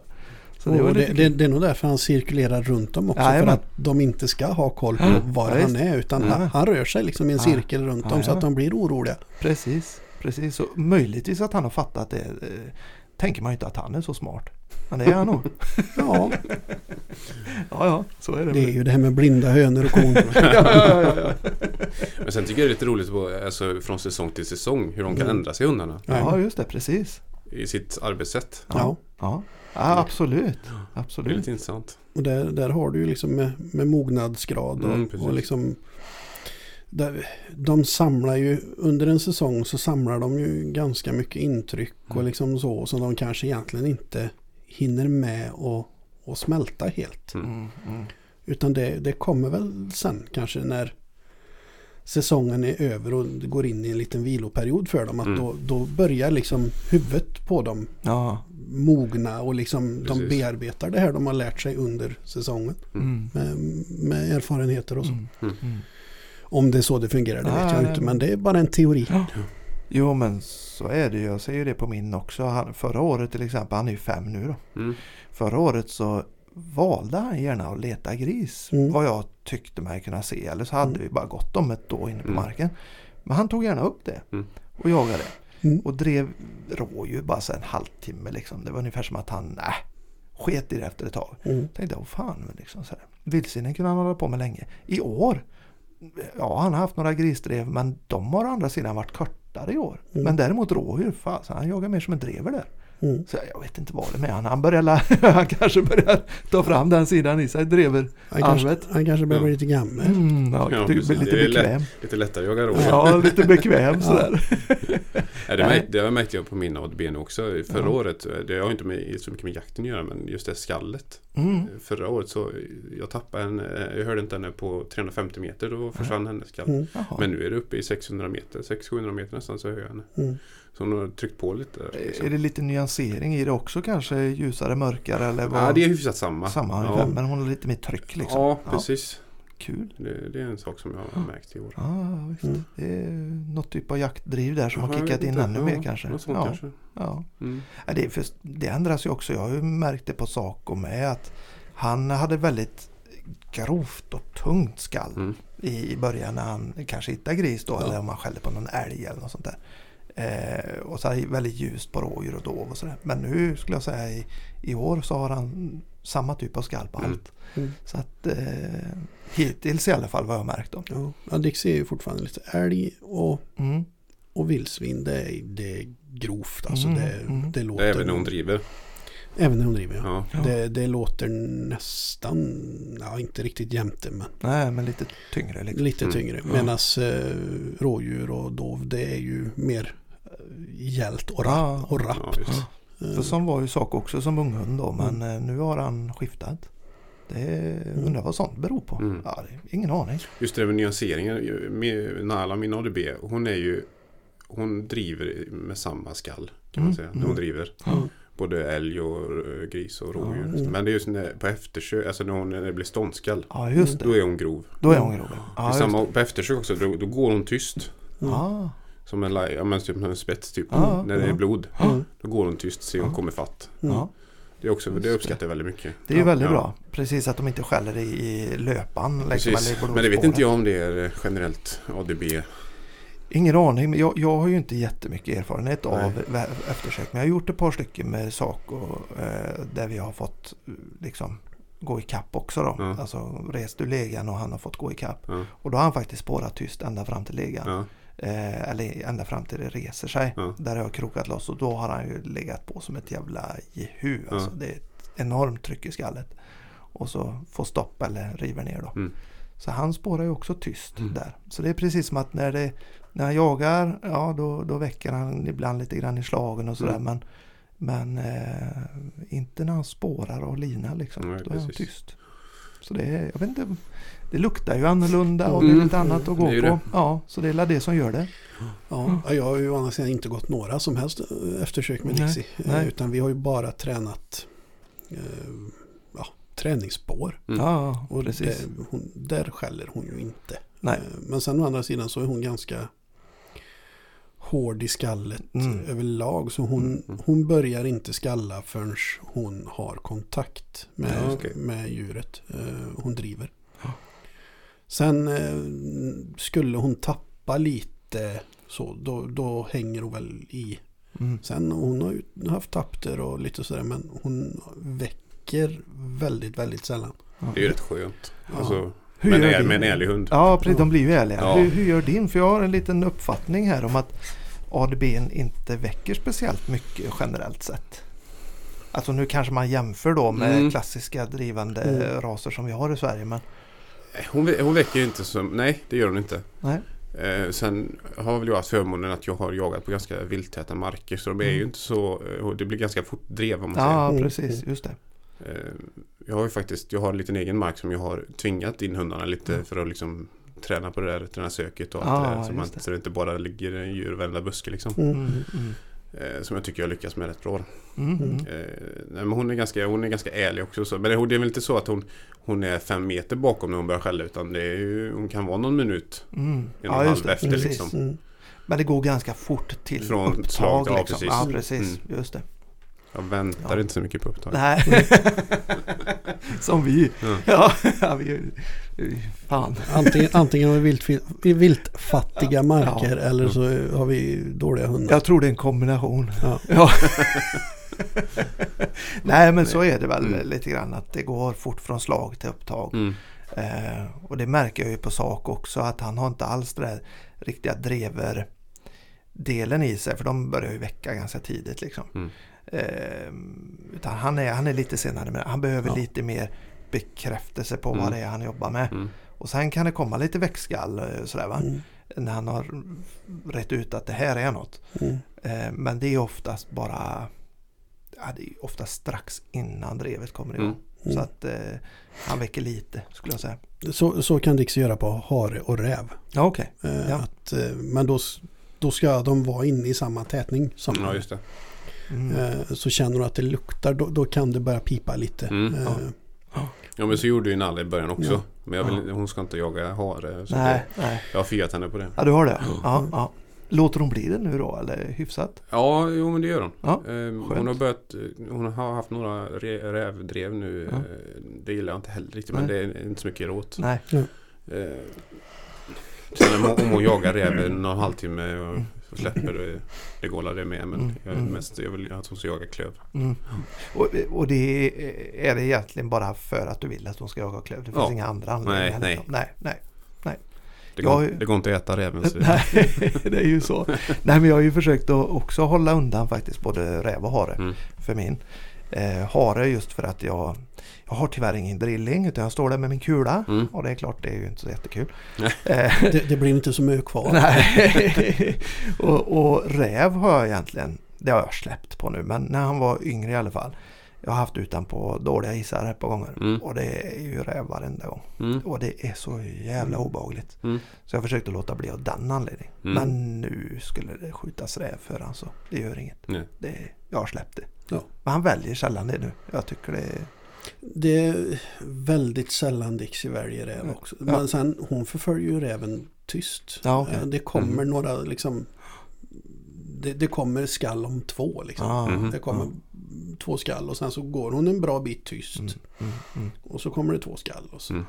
Det var det, det, det är nog därför han cirkulerar runt dem också. Jajamän. För att de inte ska ha koll på Ja, var ja, han är. Utan han, han rör sig liksom i en Ja. cirkel runt dem så att de blir oroliga. Precis, precis. Så möjligtvis att han har fattat det. Eh, tänker man inte att han är så smart. Men det är han nog. Ja, ja, ja, så är det. det är ju det här med blinda hönor och kon. ja, ja, ja, ja. Men sen tycker jag det är lite roligt på, alltså, från säsong till säsong hur de kan Mm. ändra sig hundarna ja, just det. Precis. i sitt arbetssätt. Ja, Ja. Ja. ja absolut. Det är absolut. lite intressant. Och där, där har du ju liksom med, med mognadsgrad och, Mm, och liksom där, de samlar ju under en säsong så samlar de ju ganska mycket intryck och Mm. liksom så som de kanske egentligen inte hinner med och, och smälta helt. Mm, mm. Utan det, det kommer väl sen kanske när säsongen är över och det går in i en liten viloperiod för dem. Att Mm. då, då börjar liksom huvudet på dem Ja. mogna och liksom de bearbetar det här de har lärt sig under säsongen. Mm. Med, med erfarenheter och så. Mm. Mm. Mm. Om det är så det fungerar, det vet Nej, jag nej, inte. men- Men det är bara en teori. Ja. Jo men så är det ju. Jag ser ju det på min också. Han, förra året till exempel, han är ju fem nu då. Mm. Förra året så valde han gärna att leta gris. Mm. Vad jag tyckte mig kunna se. Eller så hade Mm. vi bara gått om ett då inne på Mm. marken. Men han tog gärna upp det. Mm. Och jagade. Mm. Och drev rådjur bara så en halvtimme liksom. Det var ungefär som att han äh, sket i det efter ett tag. Mm. Tänkte, åh fan. men Liksom, så här. Vildsvinen kunde han hålla på med länge. I år, ja han har haft några grisdrev men de har å andra sidan varit kortare i år. Mm. Men däremot rådjur, fan, han jagar mer som en drever där. Mm. Så jag vet inte vad det är med han. Han, börjar han kanske börjar ta fram den sidan i sig, drever. Han, kanske, han kanske börjar bli Ja. lite gammal. Mm, ja, Ja, lite Det är lätt. bekväm. Lite lättare att jaga rådjur. Ja, lite bekväm sådär. Ja, det, märkte, det märkte jag på min ADB nu också. Förra Ja. året, det har inte med, så mycket med jakten att göra men just det skallet. Mm. Förra året så jag tappade en, jag hörde inte henne på 350 meter då försvann hennes skall. Mm. Men nu är det uppe i 600 meter, 600-700 meter nästan så hör jag henne. Så hon har tryckt på lite. där, Är Liksom. det lite nyansering i det också kanske? Ljusare, mörkare eller vad? Ja, det är hyfsat samma. Samma ja. men hon har lite mer tryck liksom. Ja, precis. Kul. Det, det är en sak som jag har märkt i år. Ja, visst. Mm. Det är något typ av jaktdriv där som Ja, har kickat in inte. ännu Ja, mer kanske. Något sånt ja, kanske. Ja. Mm. Ja, det, för, det ändras ju också. Jag har ju märkt det på Saco med att han hade väldigt grovt och tungt skall Mm. i början när han kanske hittade gris då Ja. eller om han skällde på någon älg eller något sånt där. Eh, och så här väldigt ljust på rådjur och dov och sådär. Men nu skulle jag säga i, i år så har han samma typ av skall på Mm. allt. Mm. Så att eh, hittills i alla fall vad jag märkt då. Ja. ja, Dixie är ju fortfarande lite älg och, Mm. och vildsvin. Det är, det är grovt. Alltså Mm, det, mm. det låter... även när hon driver. Även när hon driver, ja. Ja. Det, det låter nästan, ja inte riktigt jämte men Nej men lite tyngre liksom. lite Mm. tyngre. Medan eh, rådjur och dov det är ju mer gällt och, Ja. rapp, och Ja, rappt. Eh, För som var ju sak också som unghund då men Mm. eh, nu har han skiftat. Det undrar vad sånt beror på. Mm. Ja, ingen aning. Just det med nyanseringen. Nala, min ADB, hon är ju Hon driver med samma skall kan man Mm, säga. Mm. hon driver. Mm. Både älg och eh, gris och rådjur. Mm. Men det är just när, på eftersök, alltså när, hon, när det blir ståndskall. Ja just det. Då är hon grov. Då är hon grov. Ja, samma, på eftersök också, då, då går hon tyst. Mm. Ah, Som en, ja, men typ en spets typ. Ja, när det är blod. Mm. Då går hon tyst, så hon kommer fatt. Mm. Det, är också, det uppskattar jag väldigt mycket. Det är ju Ja. väldigt Ja. bra. Precis att de inte skäller i, i löpan. Liksom, Precis. eller i Men det vet inte jag om det är generellt ADB. Ingen aning. Men jag, jag har ju inte jättemycket erfarenhet Nej. av eftersök. Men jag har gjort ett par stycken med sak och, eh, där vi har fått liksom gå i kapp också då. Ja. Alltså rest ur legan och han har fått gå i kapp. Ja. Och då har han faktiskt spårat tyst ända fram till legan. Ja. Eh, eller ända fram till det reser sig. Ja. Där har jag krokat loss och då har han ju legat på som ett jävla jehu. Alltså, det är ett enormt tryck i skallet. Och så får stopp eller river ner då. Mm. Så han spårar ju också tyst Mm. där. Så det är precis som att när, det, när han jagar, ja då, då väcker han ibland lite grann i slagen och sådär. Mm. Men, men eh, inte när han spårar och linar liksom. Nej, då är han tyst. Så det är, jag vet inte, det luktar ju annorlunda och det är Mm. lite annat att gå Det på. Ja, så det är väl det som gör det. Ja, jag har ju å andra sidan inte gått några som helst eh, eftersök med Dixie. Eh, nej. Utan vi har ju bara tränat eh, ja, träningsspår. Mm. Ja, Och precis. det, hon, där skäller hon ju inte. Nej. Eh, Men sen å andra sidan så är hon ganska hård i skallet Mm. överlag. Så hon, Mm. hon börjar inte skalla förrän hon har kontakt med, Ja, okej. med djuret eh, hon driver. Ja. Sen eh, skulle hon tappa lite så då, då hänger hon väl i. Mm. Sen hon har ju haft tapter och lite sådär men hon väcker väldigt, väldigt sällan. Det är ju rätt skönt. Ja. Alltså, Hur med, gör en, din- med en ärlig hund. Ja, precis. De blir ju ärliga. Ja. Hur, hur gör din? För jag har en liten uppfattning här om att ADB inte väcker speciellt mycket generellt sett. Alltså nu kanske man jämför då med Mm. klassiska drivande Mm. raser som vi har i Sverige. Men Hon, hon väcker inte som... Nej, det gör hon inte. nej. Eh, sen har väl jag haft förmånen att jag har jagat på ganska vilttäta marker. Så de är ju Mm. inte så... det blir ganska fort drev om man säger. Ja, Mm. precis. Just det. Eh, Jag har ju faktiskt, jag har en liten egen mark som jag har tvingat in hundarna lite Mm. för att liksom träna på det där, träna söket och Ja, allt det där. Så, man, det. så det inte bara ligger en djur i varenda buske liksom. Mm. Mm, mm, Eh, som jag tycker jag lyckas med rätt bra. mm, mm. Eh, nej, men hon, är ganska, hon är ganska ärlig också. Så, men det, det är väl inte så att hon, hon är fem meter bakom när hon börjar skälla. Utan det är ju, hon kan vara någon minut. Mm. En och Ja, halv det. efter, Precis. liksom. Mm. Men det går ganska fort till Från upptag. slag, ja, liksom. precis. Ja, precis. Mm. Just det. Jag väntar Ja. inte så mycket på upptag. Nej. som vi. Ja. Ja, ja vi, fan. Antingen, antingen har vi vilt, viltfattiga marker eller så har vi dåliga hundar. Jag tror det är en kombination. Ja. Ja. Nej men så är det väl Mm. lite grann att det går fort från slag till upptag. Mm. Eh, och det märker jag ju på sak också att han har inte alls det där riktiga drever delen i sig för de börjar ju väcka ganska tidigt liksom. Mm. Eh, utan han är, han är lite senare med Han behöver Ja. lite mer bekräftelse på Mm. vad det är han jobbar med. Mm. Och sen kan det komma lite växtskall eh, sådär va. Mm. När han har rätt ut att det här är något. Mm. Eh, Men det är oftast bara ja, det är oftast strax innan drevet kommer igång. Mm. Så att eh, han väcker lite skulle jag säga. Så, så kan Dixie göra på hare och räv. Ja okej. Eh, Ja. att, eh, men då, då ska de vara inne i samma tätning som Ja, just det. Mm. Eh, Så känner du att det luktar, då, då kan det börja pipa lite. Mm. Eh, Ja. Ja, men så gjorde ju Nalle i början också. Ja. Men jag vill, Ja. hon ska inte jaga hare. Så Nej, det, nej. jag har fiat henne på det. Ja du har det? Ja, ja. Låter hon bli det nu då eller hyfsat? Ja, jo men det gör hon. Ja, Eh, skönt. hon har börjat, hon har haft några re- rävdrev nu. Ja. Eh, Det gillar jag inte heller riktigt men Nej. det är inte så mycket råt. Nej. Eh, Sen om hon, om hon jagar räven någon halvtimme och Så släpper det, det det med. Men Mm, jag, mm. mest, jag vill att hon ska jaga klöv. Mm. Och, och det är, det egentligen bara för att du vill att hon ska jaga klöv? Det finns Ja. inga andra anledningar? Nej, nej. liksom? nej, nej. Det Jag går, ju- det går inte att äta räven. Nej, det är ju så. Nej, men jag har ju försökt att också hålla undan faktiskt både räv och hare Mm. för min. Eh, hare just för att jag, jag har tyvärr ingen drilling utan jag står där med min kula. Mm. Och det är klart det är ju inte så jättekul. Eh, det, det blir inte så mycket kvar. Nej. och, och räv har jag egentligen, det har jag släppt på nu men när han var yngre i alla fall. Jag har haft utan på dåliga isar ett par gånger Mm. och det är ju räv varenda gång. Mm. Och det är så jävla obehagligt. Mm. Så jag försökte låta bli av den anledningen. Mm. Men nu skulle det skjutas räv för han så det gör inget. Det, jag har släppt det. Ja. Men han väljer sällan det nu. Jag tycker det är... Det är väldigt sällan Dixie väljer räv också. Ja. Men sen hon förföljer ju räven tyst. Ja, okej. Eh, Det kommer Mm. några liksom det, det kommer skall om två liksom. Ah, Mhm. Det kommer två skall och sen så går hon en bra bit tyst. Mm, mm, mm. Och så kommer det två skall. Och så. Mm.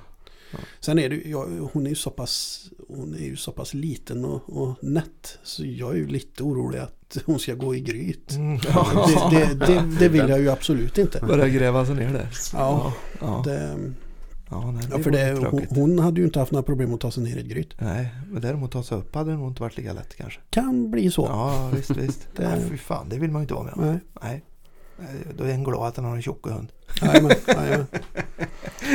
Ja. Sen är det ju- ja, hon är ju så pass, hon är ju så pass liten och, och nätt. Så jag är ju lite orolig att hon ska gå i gryt. Mm. Det, det, det, det vill jag ju absolut inte. Börja gräva sig ner där. Ja, ja. det, ja, nej, ja för det, hon, hon hade ju inte haft några problem att ta sig ner i ett gryt. Nej, men däremot ta sig upp hade det nog inte varit lika lätt kanske. Kan bli så. Ja, visst, visst. Det- Nej, fy fan, det vill man ju inte vara med om. Nej. Nej. Nej, Då är en glad att han har en tjock hund. Jajamän.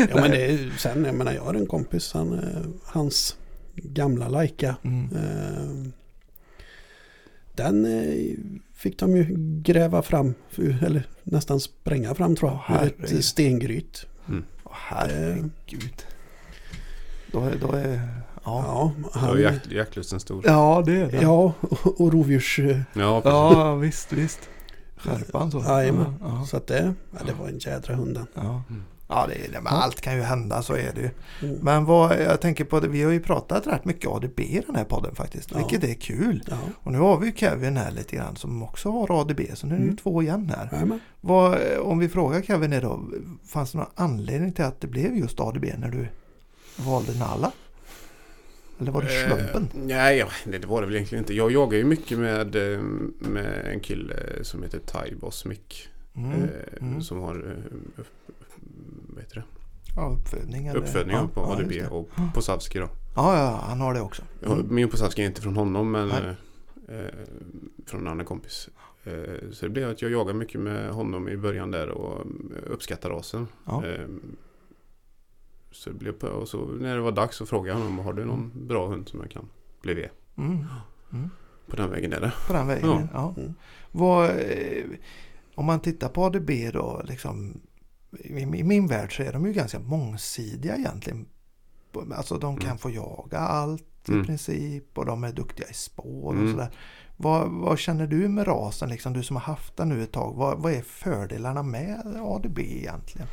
Ja men det är, sen, jag menar jag har en kompis, han, eh, hans gamla Laika. Mm. Eh, den eh, fick de ju gräva fram, eller nästan spränga fram tror jag. Herregud. ett stengryt. Åh, herregud. Då är, då är, ja. Ja, Då är han, jakt, jaktlusten stor. Ja, det är det. ja och, och rovdjurs... eh, Ja. Ja, visst, visst. Skärpan så. Jajamän. Ja, Så att det, ja, det var en jädra hund den. ja. Ja, det, det, men Ja. allt kan ju hända, så är det ju. Mm. Men vad, jag tänker på, det, vi har ju pratat rätt mycket ADB i den här podden faktiskt, Ja. vilket är kul. Ja, Och nu har vi ju Kevin här lite grann som också har ADB, så nu är det Mm. två igen här. Vad, om vi frågar Kevin idag, fanns det någon anledning till att det blev just ADB när du valde Nalla? Eller var det slumpen? Eh, nej, det, var det väl egentligen inte. Jag jagar ju mycket med, eh, med en kille som heter Ty Boss Mick. Mm. eh, mm. Som har eh, vad heter det? Ja, uppfödning. eller- uppfödning ja, på ADB och på Savski då. Ja, ja, han har det också. Ja, Mm. Min på Savski är inte från honom men eh, eh, från en annan kompis. Eh, så det blev att jag jagade mycket med honom i början där och eh, uppskattade rasen. Ja. Eh, så det blev på, och så när det var dags så frågade jag honom har du någon bra hund som jag kan bli ved? Mm. Mm. På den vägen är det. På den vägen. Ja. Ja. Mm. Vad, eh, om man tittar på ADB då, liksom, i, min värld så är de ju ganska mångsidiga egentligen. Alltså de kan Mm. få jaga allt i Mm. princip och de är duktiga i spår och Mm. sådär. Vad, vad känner du med rasen, liksom, du som har haft den nu ett tag? Vad, vad är fördelarna med ADB egentligen?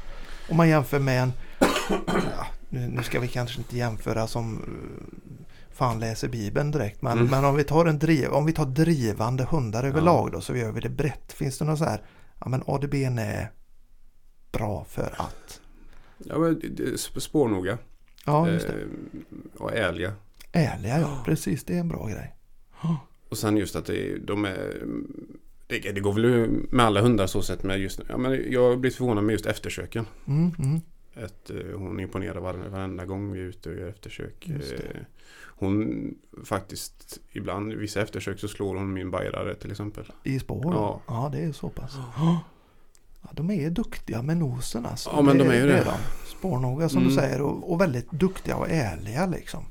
Om man jämför med en, ja, nu, nu ska vi kanske inte jämföra som eh, fan läser Bibeln direkt. Men, Mm. men om, vi tar en driv, om vi tar drivande hundar överlag Ja. då så gör vi det brett. Finns det något så här, ja men ADB är bra för att. Ja, men spårnoga. Ja, just det. Eh, och ärliga. Ärliga ja, precis det är en bra grej. Och sen just att det, de är... Det, det går väl med alla hundar så sett med just ja, men Jag blivit förvånad med just eftersöken. Mm, mm. Att eh, hon imponerar var, varenda gång vi är ute och gör eftersök. Eh, hon faktiskt ibland, vissa eftersök så slår hon min bajrare till exempel. I spår? Ja. ja, det är så pass. Ja, de är duktiga med nosen alltså. Ja, men de är ju det. de. Spårnoga som du Mm. säger och, och väldigt duktiga och ärliga liksom.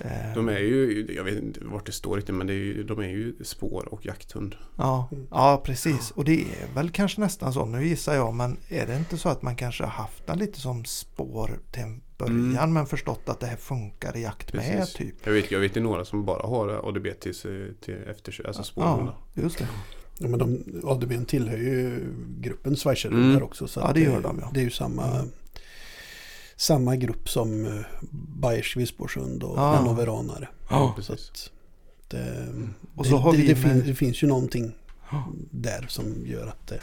Eh, De är ju, jag vet inte vart det står riktigt men är ju, de är ju spår och jakthund. Ja, ja, precis. Och det är väl kanske nästan så, nu gissar jag, men är det inte så att man kanske har haft den lite som spår till en början Mm. men förstått att det här funkar i jakt med Precis. typ? Jag vet, jag vet ju några som bara har ADB till, sig- till eftersök, alltså spårhundar. Ja, just det. Ja, men de, ADB tillhör ju gruppen Schweizer Mm. där också. Så Ja, det gör de, ja. Det är ju samma, Mm. samma grupp som uh, Bayers Visborshund och Ja. Hannoveranare. Ja, Så att det, Och det, så har det, vi det, med- fin, det finns ju någonting Ja. där som gör att, det,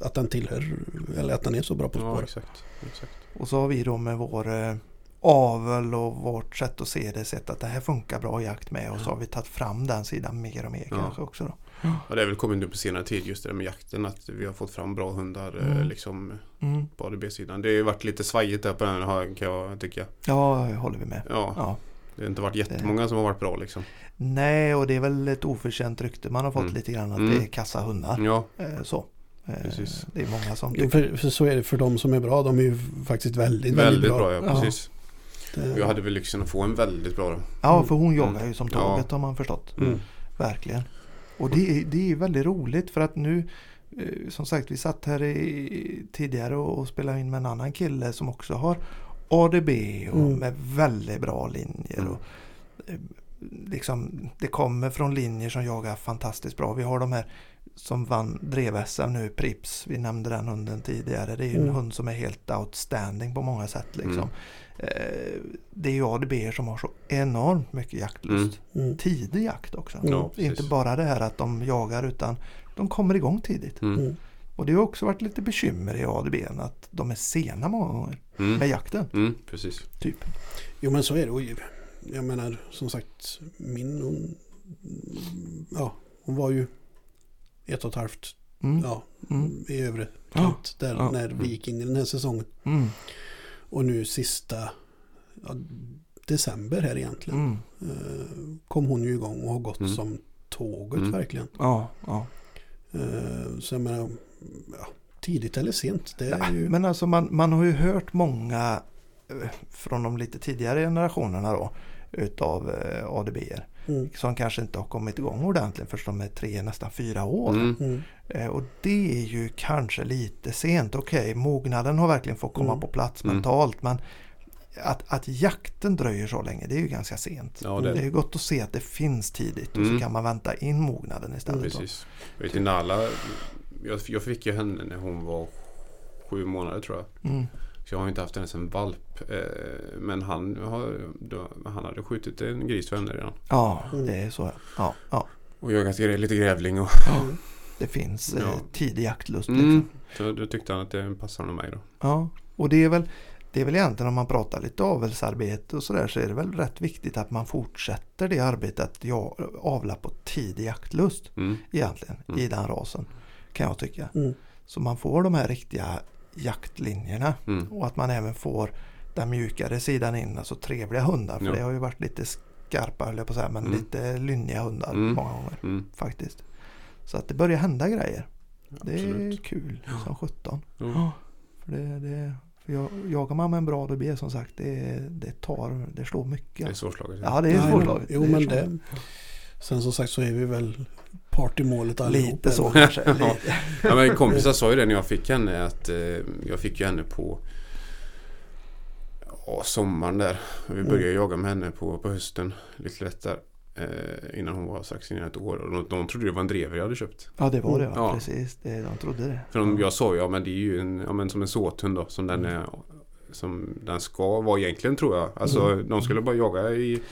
att den tillhör, eller att den är så bra på Ja, spår. exakt. exakt. Och så har vi då med vår eh, avel och vårt sätt att se det sett att det här funkar bra i jakt med och så har vi tagit fram den sidan mer och mer Ja. kanske också då. Ja, det är väl kommit nu på senare tid just det där med jakten att vi har fått fram bra hundar eh, Mm. liksom Mm. på ADB-sidan. Det har ju varit lite svajigt där på den här, kan jag tycka. Ja, det håller vi med. Ja, Ja. det har inte varit jättemånga som har varit bra liksom. Nej, och det är väl ett oförtjänt rykte man har fått Mm. lite grann att Mm. det är kassa hundar. Ja, Eh, Så. Eh, Precis. Det är många som tycker för, för så är det för de som är bra. De är ju faktiskt väldigt, väldigt bra, ja, Ja. precis. Det- Jag hade väl lyxen att få en väldigt bra. Ja, för hon Mm. jagar ju som Ja. tåget har man förstått. Mm. Verkligen. Och det är, det är väldigt roligt för att nu eh, som sagt vi satt här i, tidigare och, och spelade in med en annan kille som också har ADB och Mm. med väldigt bra linjer. Mm. Och, eh, liksom, det kommer från linjer som jagar fantastiskt bra. Vi har de här som vann drev-SM nu, Prips. Vi nämnde den hunden tidigare. Det är en Mm. hund som är helt outstanding på många sätt. Liksom. Mm. Eh, det är ju ADB som har så enormt mycket jaktlust Mm. tidig jakt också. Ja. Inte bara det här att de jagar utan de kommer igång tidigt. Mm. Mm. Och det har också varit lite bekymmer i ADB att de är sena många gånger med Mm. jakten. Mm, precis. Typ. Jo men så är det. Och jag menar som sagt min hon, ja, hon var ju ett och ett halvt Mm. ja, Mm. i övre kant där Ja. när vi gick in i den här säsongen. Och nu sista ja, december här egentligen Mm. eh, kom hon ju igång och har gått Mm. som tåget Mm. verkligen. Ja, ja. Eh, så jag menar, ja, tidigt eller sent. Det är ja. ju... Men alltså man, man har ju hört många eh, från de lite tidigare generationerna då utav eh, ADB-er Mm. som kanske inte har kommit igång ordentligt förrän de är tre, nästan fyra år. Mm. Mm. Eh, Och det är ju kanske lite sent. Okej, mognaden har verkligen fått komma Mm. på plats Mm. mentalt. Men att, att jakten dröjer så länge, det är ju ganska sent. Ja, det det är gott att se att det finns tidigt och Mm. så kan man vänta in mognaden istället. då. Precis. Jag vet Nala, jag, jag fick ju henne när hon var sju månader tror jag. Mm. Så jag har inte haft ens en valp. Eh, men han, har, då, han hade skjutit en gris för henne redan. Ja, Mm. det är så. Ja, ja. Och jagat lite grävling och Det finns eh, Ja. tidig jaktlust. mm, Liksom. så då tyckte han att det passade mig då. Ja, och det är väl det är väl egentligen om man pratar lite avelsarbete och sådär så är det väl rätt viktigt att man fortsätter det arbetet att jag avla på tidig jaktlust Mm. egentligen i Mm. den rasen kan jag tycka. Mm. Så man får de här riktiga jaktlinjerna Mm. och att man även får den mjukare sidan in, alltså trevliga hundar. För Ja. det har ju varit lite skarpa höll jag på att säga, men Mm. lite lynniga hundar Mm. många gånger Mm. faktiskt. Så att det börjar hända grejer. Det är kul som 17. Jo. Ja, för det, det, för jag, jagar man med en bra ADB som sagt, det, det tar, det slår Det är mycket. svårslaget. Ja, det är svårslaget. Jo är men det. Sen som sagt så är vi väl part i målet allihop. Lite så kanske. Lite. Ja, men kompisar sa ju det när jag fick henne att eh, jag fick ju henne på ja, sommaren där. Vi började jaga med henne på, på hösten lite lättare. Eh, innan hon var strax innan ett år. Och de, de trodde det var en drever jag hade köpt. Ja, det var det. Ja. Ja. Precis, det, de trodde det. För de, jag sa ju, ja men det är ju en, ja, men som en såthund då. Som den, är, som den ska vara egentligen tror jag. Alltså de skulle bara jaga i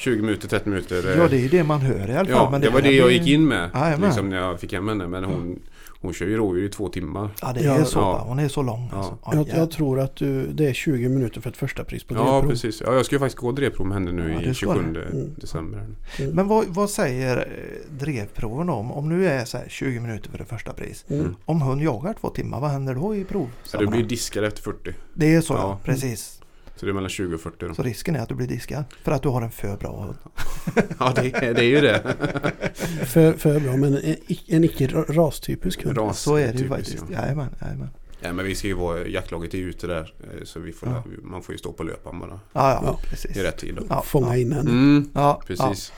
20 minuter, 30 minuter. eh, Ja, det är ju det man hör i alla fall. Ja, men det var det jag gick in med. Jajamän. Liksom när jag fick hem henne. Men hon, hon kör ju rådjur i två timmar. Ja, det Ja, är så. ja. Hon är så lång. Ja. Alltså. Ja, Jag, jag tror att du, det är 20 minuter för ett första pris på Ja, drevprov. precis. Ja, jag ska ju faktiskt gå drevprov med henne nu Ja, i det ska 27 du. Mm. december. Men vad, vad säger eh, drevproven om? Om nu är så här 20 minuter för det första pris. Mm. Om hund jagar två timmar, vad händer då i prov? Ja, du blir diskad efter 40. Det är så ja, Ja. precis. Så det är mellan 20 och 40 då. Så risken är att du blir diskad för att du har en för bra hund. Ja, det, är- det är ju det. För, för bra, men en, en icke ra- rastypisk hund. Ras, Så är det ju faktiskt. Ja. Jajamän, jajamän. ja, men vi ska ju vara, jaktlaget är ju ute där. eh, Så vi får, Ja. man får ju stå på löpan bara. Ja, ja, Ja. precis. I rätt tid då. Ja, Fånga ja. in henne. Mm, Ja, Ja. precis.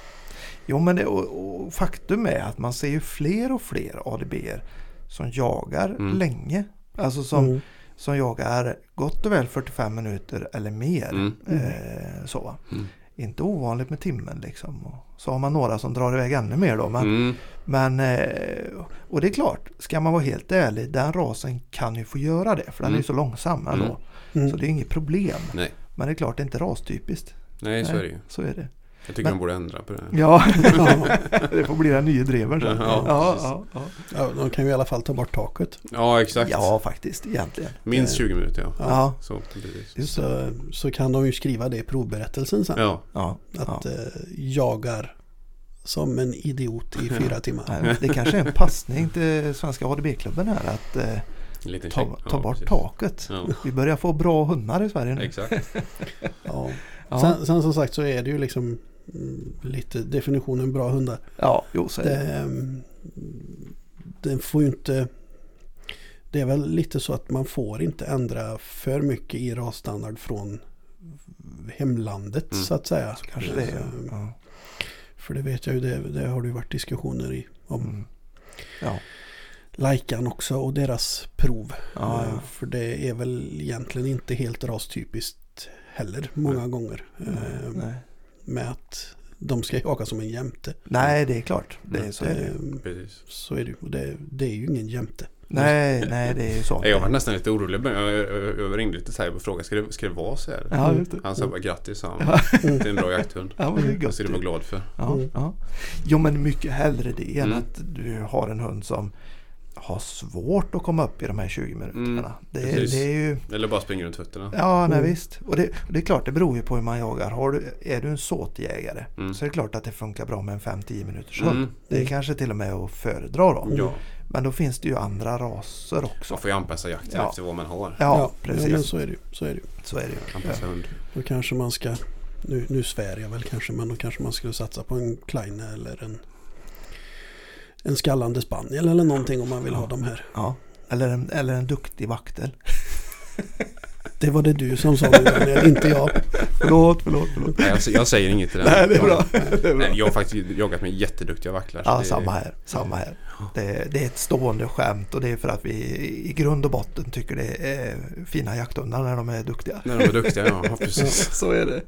Jo, men det, och, och faktum är att man ser ju fler och fler ADBer som jagar Mm. länge. Alltså som, Mm. Som jagar gott och väl 45 minuter eller mer. Mm. Eh, så. Mm. Inte ovanligt med timmen liksom. Och så har man några som drar iväg ännu mer då. Men, Mm. men, eh, och det är klart, ska man vara helt ärlig, den rasen kan ju få göra det. För den är Mm. så långsam ändå. Mm. Så det är inget problem. Nej. Men det är klart, det är inte rastypiskt. Nej, så Nej. är det ju. Så är det. Jag tycker Men- de borde ändra på det. Ja, det får bli den nya dreven sen. Ja, ja, ja, ja. Ja, de kan ju i alla fall ta bort taket. Ja, exakt. ja, faktiskt egentligen. Minst Eh, 20 minuter ja. Ja, Så. Så, så kan de ju skriva det i provberättelsen sen. Ja, Ja, Att ja. eh, jagar som en idiot i fyra timmar. Det kanske är en passning till Svenska ADB-klubben här att eh, ta, ta ja, bort precis. taket. Ja, Vi börjar få bra hundar i Sverige nu. exakt. Ja. Ja, Sen, sen som sagt så är det ju liksom lite definitionen bra hundar. ja jo så det. Mm, den får ju inte... Det är väl lite så att man får inte ändra för mycket i rasstandard från hemlandet Mm. så att säga. Kanske det är. Eh, Ja. För det vet jag ju, det, det har det ju varit diskussioner i om Mm. Ja. Lajkan också och deras prov. Ja, Eh, ja. För det är väl egentligen inte helt rastypiskt heller många gånger. eh, Nej. Med att de ska jaga som en jämte. nej, det är klart. Det är, så är det. ju. Precis. Så är det ju. Och det, det är ju ingen jämte. Nej, nej, det är ju så. Jag var nästan lite orolig. men Jag, jag, jag ringde till Saib och frågade, ska det, ska det vara så här? Ja, just det. Han sa bara grattis, sa han. Ja. Det är en bra jakthund. Ja, men det är Jag gott. ska du vara glad för. Ja, Mm. ja. Jo men mycket hellre det än Mm. att du har en hund som har svårt att komma upp i de här 20 minuterna. Mm, det, det är ju Eller bara springer runt fötterna. Ja, nej Mm. visst. Och det, och det är klart, det beror ju på hur man jagar. Har du, är du en såtjägare Mm. så är det klart att det funkar bra med en 5-10 minuters hund. Mm. Det är kanske till och med att föredra då. Ja, Men då finns det ju andra raser också. man får ju anpassa jakten Ja. efter vad man har. Ja, men precis. så är det ju. Så är det ju. Så är det ju. Anpassa hund. Då kanske man ska, nu, nu svär jag väl kanske, men då kanske man skulle satsa på en Kleine eller en, en skallande spaniel eller någonting om man vill ha de här. Ja. Eller, en, eller en duktig vaktel. Det var det du som sa Daniel, inte jag. Förlåt, förlåt, förlåt. Nej, jag, jag säger inget till den. Nej, det är bra. Det är bra. Nej, jag har faktiskt jagat med jätteduktiga vacklar. Ja, det- samma här. Samma här. Det, det är ett stående skämt och det är för att vi i grund och botten tycker det är fina jakthundar när de är duktiga. När de är duktiga, ja. ja precis. Så är det.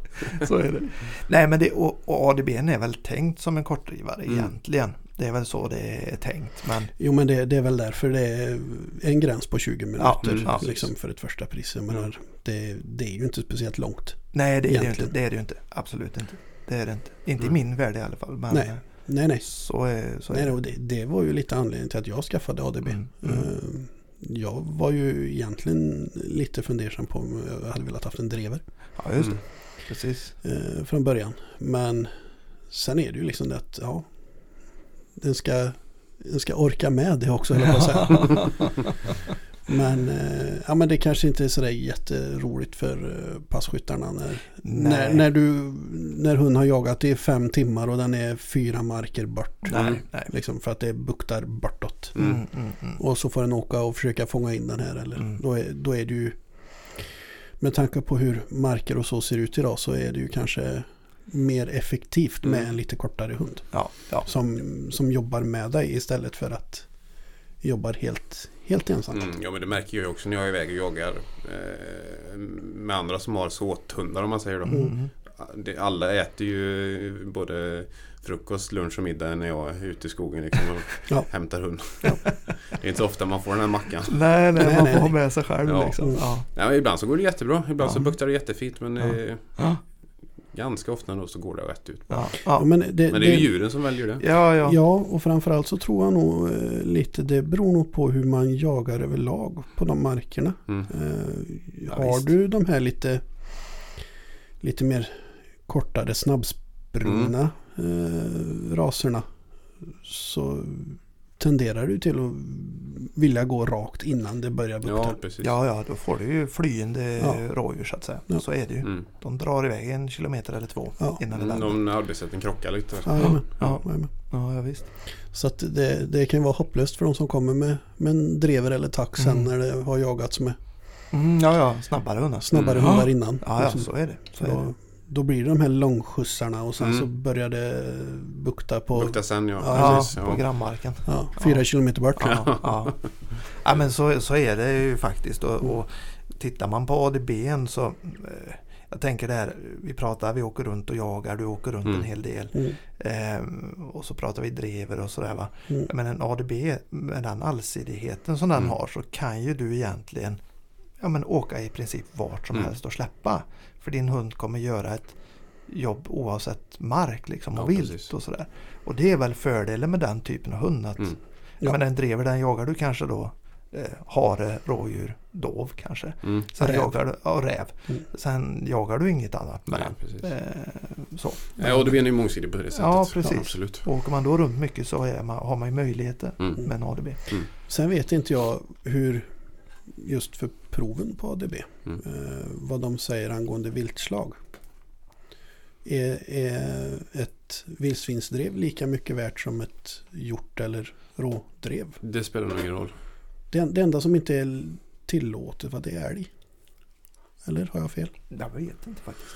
Så är det. Nej men det, och, och ADB är väl tänkt som en kortdrivare Mm. egentligen. Det är väl så det är tänkt. Men Jo men det, det är väl därför det är en gräns på 20 minuter Ja, liksom för ett första pris. Jag menar, det, det är ju inte speciellt långt. nej, det är det inte. Det är det ju inte. Absolut inte. Det är det inte. Inte Mm. i min värld i alla fall. Nej. Nej nej. så är, så är nej det, det var ju lite anledningen till att jag skaffade ADB. Mm, mm. Eh, Jag var ju egentligen lite fundersam på om jag hade velat haft en drever Ja, just det. Mm. Precis. eh, från början. Men sen är det ju liksom det att ja, den ska, den ska orka med det också höll jag säga. Men, eh, ja, men det kanske inte är sådär jätteroligt för eh, passkyttarna när, när, Nej. när, du, när hon har jagat i fem timmar och den är fyra marker bort. Nej, Mm. nej. Liksom för att det buktar bortåt. Mm. Mm, mm, mm. Och så får den åka och försöka fånga in den här. Eller, Mm. då, är, då är det ju med tanke på hur marker och så ser ut idag så är det ju kanske mer effektivt med Mm. en lite kortare hund. Ja, ja. Som, som jobbar med dig istället för att jobbar helt, helt ensam. Mm, ja men det märker jag ju också när jag är iväg och jagar eh, med andra som har såthundar om man säger då. Mm. Alla äter ju både frukost, lunch och middag när jag är ute i skogen liksom och Ja. hämtar hund. det är inte så ofta man får den här mackan. Nej, nej, Nej, man nej, får ha nej. med sig själv Ja. liksom. Mm. Ja. Ja, men ibland så går det jättebra. Ibland så Ja. buktar det jättefint men Ja. eh, Ja. Ganska ofta nog så går det rätt ut. Ja, Ja, men det, Men det är ju djuren som väljer det. ja, ja. Ja, och framförallt så tror jag nog eh, lite det beror nog på hur man jagar överlag på de markerna. Mm. Eh, Ja, har visst. du de här lite, lite mer kortare snabbsprungna eh, raserna så tenderar du till att vilja gå rakt innan det börjar bukta. Ja, precis. Ja, ja, då får du ju flyende Ja. rådjur så att säga. Ja. Så är det ju. Mm. De drar iväg en kilometer eller två Ja. innan det Mm, vänder. de arbetssätten krockar lite. Jajamän, Ja. jajamän. Ja, ja, visst. Så att det, det kan vara hopplöst för de som kommer med, med en drever eller tax sen Mm. när det har jagats med Mm, ja, ja, snabbare hundar. snabbare Mm. hundar innan. Ja, ja, Och så- är det. Så är det. Då blir det de här långskjutsarna och sen Mm. så börjar det bukta på Bukta sen ja. Ja, precis, på ja. grannmarken. ja, fyra Ja. kilometer bort. Ja, ja. ja men så, så är det ju faktiskt. Och, och tittar man på ADB så eh, jag tänker där, vi pratar, vi åker runt och jagar, du åker runt Mm. en hel del. Mm. Ehm, och så pratar vi drever och sådär va. Mm. Men en ADB med den allsidigheten som den Mm. har så kan ju du egentligen ja, men åka i princip vart som Mm. helst och släppa. För din hund kommer göra ett jobb oavsett mark liksom, och Ja, vilt precis. och sådär. Och det är väl fördelen med den typen av hund. Att, Mm. Ja. Men en drever den jagar du kanske då eh, hare, rådjur, dov kanske. Mm. Sen Räv. jagar du, ja, räv. Mm. Sen jagar du inget annat med Nej, den. precis. Eh, så. Ja, och det blir ju mångsidig på det sättet. Ja, precis. absolut. Åker man då runt mycket så är man, har man ju möjligheter Mm. med en ADB. Sen vet inte jag hur just för proven på ADB Mm. eh, vad de säger angående viltslag. Är, är ett vildsvinsdrev lika mycket värt som ett hjort eller rådrev? Det spelar nog ingen roll. Det, det enda som inte är tillåtet vad det är älg. Eller har jag fel? Jag vet inte faktiskt.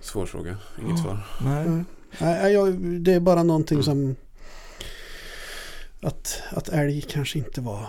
Svår fråga. Inget svar. Nej. Nej, nej, jag, det är bara någonting Mm. som att, att älg kanske inte var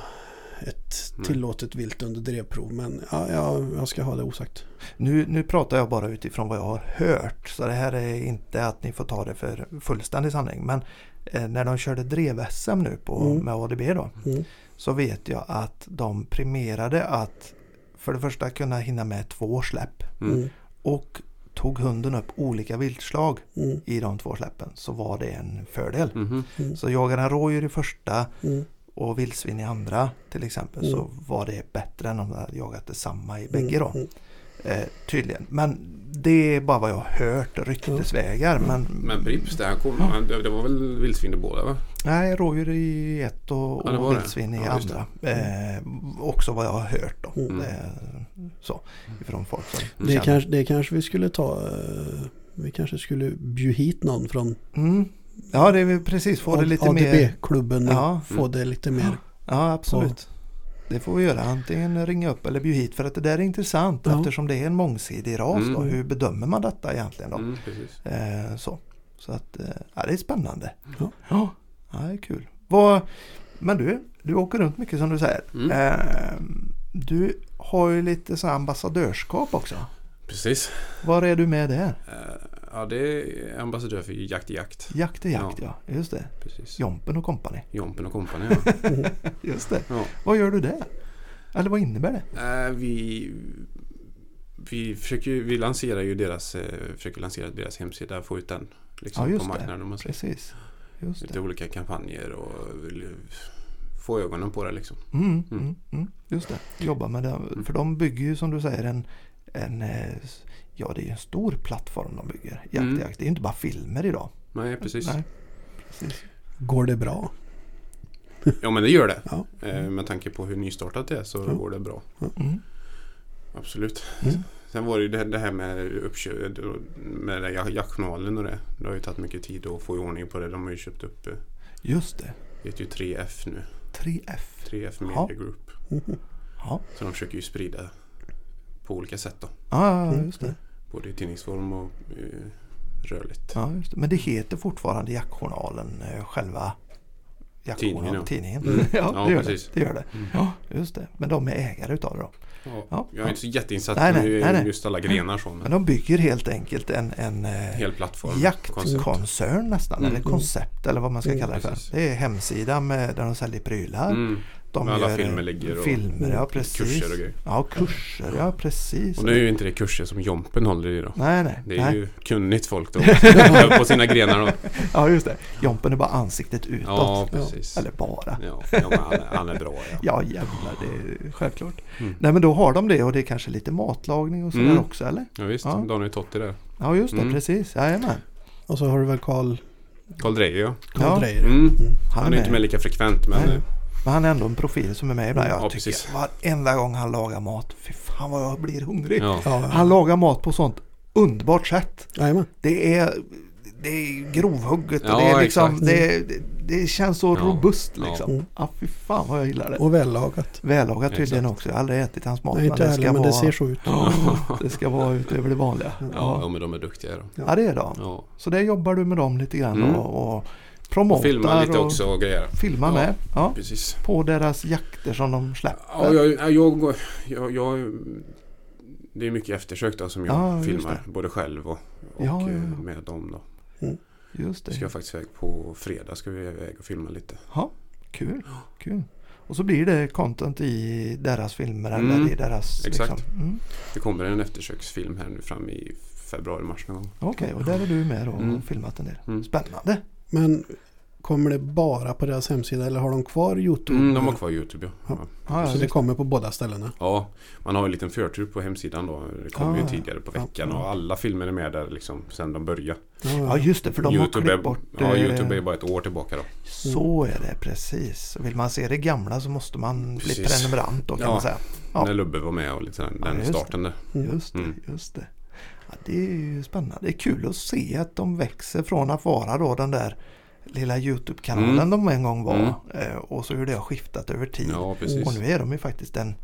ett Nej. tillåtet vilt under drevprov. Men ja, jag, jag ska ha det osagt. Nu, nu pratar jag bara utifrån vad jag har hört. Så det här är inte att ni får ta det för fullständig sanning. Men eh, när de körde drev-SM nu på, Mm. med ADB då. Mm. Så vet jag att de premierade att för det första kunna hinna med två släpp. Mm. Mm. Och tog hunden upp olika viltslag Mm. i de två släppen så var det en fördel. Mhm. Mm. Så jagar en rådjur i första Mm. Och vildsvin i andra till exempel Mm. så var det bättre än om de hade jagat detsamma i bägge då. Mm. Eh, tydligen. Men det är bara vad jag har hört ryktesvägar. Men, Men Prips, det, här kom, det, var väl vildsvin i båda va? nej, rådjur i ett och, Ja, och vildsvin i Ja, andra. Eh, också vad jag har hört då. Mm. Eh, så, ifrån folk som Mm. Det, känner. kanske, det kanske vi skulle ta. eh, Vi kanske skulle bjuda hit någon från Mm. Ja, det är väl precis. Få det lite mer. ADB-klubben Ja. få det lite mer. Ja, absolut. Det får vi göra. Antingen ringa upp eller bjuda hit. För att det där är intressant Ja. eftersom det är en mångsidig ras. Då. Mm. Hur bedömer man detta egentligen? Då? Mm, precis. Eh, så. så att eh, ja, det är spännande. Ja. ja, ja det är kul. Vad, men du, du åker runt mycket som du säger. Mm. Eh, du har ju lite så ambassadörskap också. Precis. Var är du med där? Ja, det är ambassadör för Jakt i Jakt. Jakt är jakt ja, just det. Precis. Jompen och kompani. Jompen och kompani ja. Just det. ja. Vad gör du där? Eller vad innebär det? Eh, vi, vi, försöker, vi lanserar ju deras, eh, försöker lansera deras hemsida, få ut den liksom, Ja, just på marknaden. om man säger. Precis. Just Lite det. olika kampanjer och få ögonen på det liksom. Mm, Mm. mm, mm, just det. Jobba med det. För de bygger ju som du säger en, en eh, Ja det är en stor plattform de bygger. Jakt, Mm. jakt. Det är inte bara filmer idag. Nej, precis. Nej, precis. Går det bra? Ja, men det gör det. Ja. Eh, med tanke på hur nystartat det är så Ja. går det bra. Mm. Absolut. Mm. Sen var det ju det, här med uppköp, med jaktjournalen och det. Det har ju tagit mycket tid att få i ordning på det. De har ju köpt upp, eh, Just det. det heter ju 3F nu. 3F. 3F Media Ja. Group. Ja, Så de försöker ju sprida på olika sätt då. ah, Mm. just det. Både i tidningsform och eh, rörligt. Ja, just det. Men det heter fortfarande Jaktjournalen, eh, själva Jaktjournalen, Tidningen, ja. tidningen. Mm. ja, Ja, det gör precis. det. det gör det. Mm. Ja, just det. Men de är ägare utav det då. Ja, Ja, jag är inte så jätteinsatt Nej, nej, nej, nej. just alla grenar så. Men Men de bygger helt enkelt en, en eh, hel plattform. jaktkoncern nästan. Mm. Eller koncept eller vad man ska Mm, kalla det för. precis. Det är hemsida med, där de säljer prylar. Mm. De alla gör, filmer ligger och filmer, ja precis. kurser och grejer. Ja, kurser, ja precis. Och nu är ju inte det kurser som Jompen håller i då. Nej, nej. Det är nej. ju kunnigt folk då. på sina grenar då. Ja, just det. Jompen är bara ansiktet utåt. Ja, precis. Eller bara. Ja, ja han, är, han är bra ja. Ja, jävlar. Det är självklart. Mm. Nej, men då har de det och det är kanske lite matlagning och sådär Mm. också, eller? Ja visst, Ja. Daniel Totti där. Ja, just det. Mm. Precis. Jajamän. Och så har du väl Karl Karl Dreyer ja. Karl Ja. Dreyer. Mm. Han, Han är inte med lika frekvent men Nej. Men han är ändå en profil som är med ibland. Jag Ja, tycker precis. varenda gång han lagar mat, fy fan vad jag blir hungrig. ja. Ja, Han lagar mat på sånt underbart sätt. Jajamän. Det är, det är grovhugget och Ja, det, är liksom, det, det, det känns så Ja. robust liksom. Mm. Ja, fy fan vad jag gillar det. Och vällagat. Vällagat tydligen Exakt. också. Jag har aldrig ätit hans mat. Nej, inte det heller, ska men vara, det ser så ut. Ja, det ska vara utöver det vanliga. Ja, Ja, ja, men de är duktiga då. ja det är de. Ja. Så där jobbar du med dem lite grann Mm. och, och promotar Filma lite och också och grejer. filmar Ja. med. Ja, Precis. på deras jakter som de släpper. Ja, jag, jag, jag, jag, det är mycket eftersök då som jag Ja, just filmar. Både själv och, och Ja, eh, ja. med dem då. Just Vi det. ska faktiskt iväg på fredag ska vi iväg och filma lite. Ja, kul. kul. Och så blir det content i deras filmer Mm, eller i deras... exakt. Liksom. Mm. Det kommer en eftersöksfilm här nu fram i februari-mars någon gång. Okej, och där är du med då och Mm. filmat en del. Mm. Spännande. Men kommer det bara på deras hemsida eller har de kvar YouTube? Mm, de har kvar Youtube ja. Ja. ja. Ja, Så det kommer på båda ställena? Ja, man har en liten förtur på hemsidan då. Det kommer Ah, ju tidigare på veckan ja. och alla filmer är med där liksom sen de började. ja just det, för de har Youtube, klippt är, bort... ja, eh, Youtube är bara ett år tillbaka då. Så är det precis. Vill man se det gamla så måste man bli Precis. prenumerant då kan Ja. man säga. Ja. När Lubbe var med och Ja, den starten där. Mm. Just det, Mm. just det. Det är ju spännande. Det är kul att se att de växer från att vara då den där lilla Youtube-kanalen Mm. de en gång var. Mm. eh, Och så hur det har skiftat över tid. Ja. Och nu är de ju faktiskt en,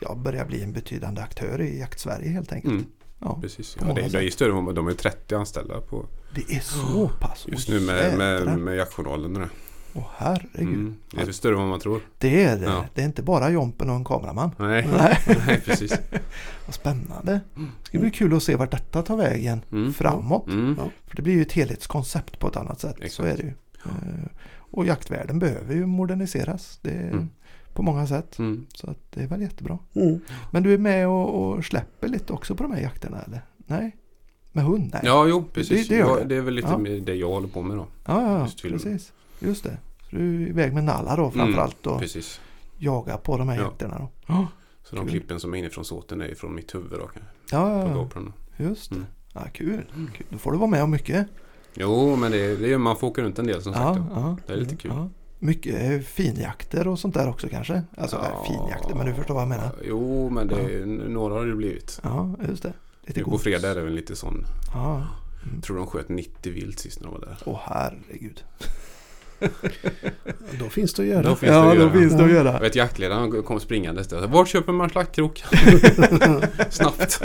ja, börjar bli en betydande aktör i jakt-Sverige helt enkelt. Mm, Ja, precis. Ja, det, det är större de är 30 anställda på det är så pass. just nu med, med, med jaktjournalen. Åh herregud. Mm, det är större än vad man tror. Det är det. Ja. Det är inte bara Jompen och en kameraman. Nej, Nej. Nej precis. Vad spännande. Det ska bli kul att se vart detta tar vägen Mm. framåt. Mm. Ja. För det blir ju ett helhetskoncept på ett annat sätt. Så Exakt. är det ju. Eh, Och jaktvärlden behöver ju moderniseras. Det är Mm. På många sätt. Mm. Så att det är väl jättebra. Mm. Men du är med och, och släpper lite också på de här jakterna eller? Nej? Med hund? Nej. Ja, jo, precis. Det- det gör Ja, det. det är väl lite Ja. det jag håller på med då. ja, ja, precis. Just det. Så du är iväg med Nalla då framförallt och Precis. jagar på de här Ja. jakterna då? Ja, Så de Kul. klippen som är inifrån såten är från mitt huvud då. kan- ja, På ja, GoPron. just det. Mm. Ja, kul. kul. Då får du vara med om mycket. Jo, men det, det är, man får åka runt en del som sagt. Ja, då. ja. Det är lite kul. Ja. Mycket eh, finjakter och sånt där också kanske? Alltså ja. finjakter, men du förstår vad jag menar. Jo, men det, är- några har det blivit. Ja, just det. Lite På gods. fredag är det väl lite sån. Ja. Jag tror de sköt 90 vilt sist när de var där. Åh herregud. Då finns det att göra. Då finns det att göra. finns det att Jag göra. vet jaktledaren kom springandes där. Vart köper man slaktkrok? Snabbt.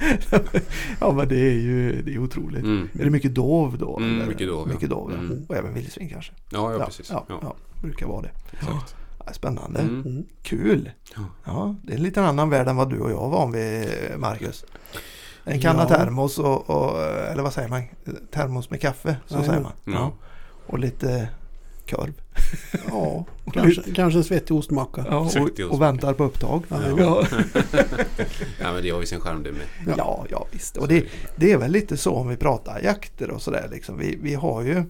ja men det är ju det är otroligt. Mm. Är det mycket dov då? Mm, mycket dov, ja. Mycket dov ja. Mm. Och även vildsvin kanske? Ja, ja, precis. Ja, Ja, ja, brukar vara det. exakt. Ja, spännande. Mm. Mm. Kul. Ja. Ja, det är en lite annan värld än vad du och jag är van vid Marcus. En kanna Ja. termos och, och, eller vad säger man? Termos med kaffe, så Ja, säger ja. man. Ja. Ja. Och lite korv. Ja, kanske, kanske en svettig ostmacka. Ja, och, Svettig och väntar på upptag. Ja. Ja, ja men det har ju sin charm det med. Ja. ja, ja visst. Och det, det är väl lite så om vi pratar jakter och sådär. Liksom. Vi, vi har ju,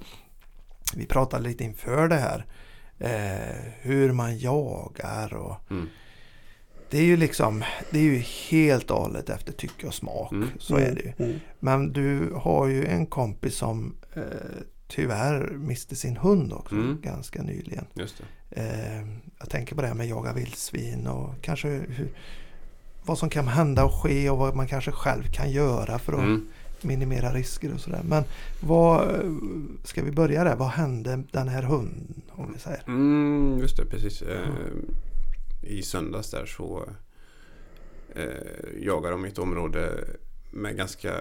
vi pratade lite inför det här, eh, hur man jagar och Mm. det är ju liksom, det är ju helt och hållet efter tycke och smak. Mm. Så är det ju. Mm. Men du har ju en kompis som eh, tyvärr miste sin hund också Mm. ganska nyligen. Just. Eh, jag tänker på det här med jaga vildsvin och kanske hur, vad som kan hända och ske och vad man kanske själv kan göra för att Mm. minimera risker och sådär. Men vad, ska vi börja där? Vad hände den här hunden om vi säger? Mm, just det, precis. Eh, I söndags där så eh, jagar de ett område med ganska,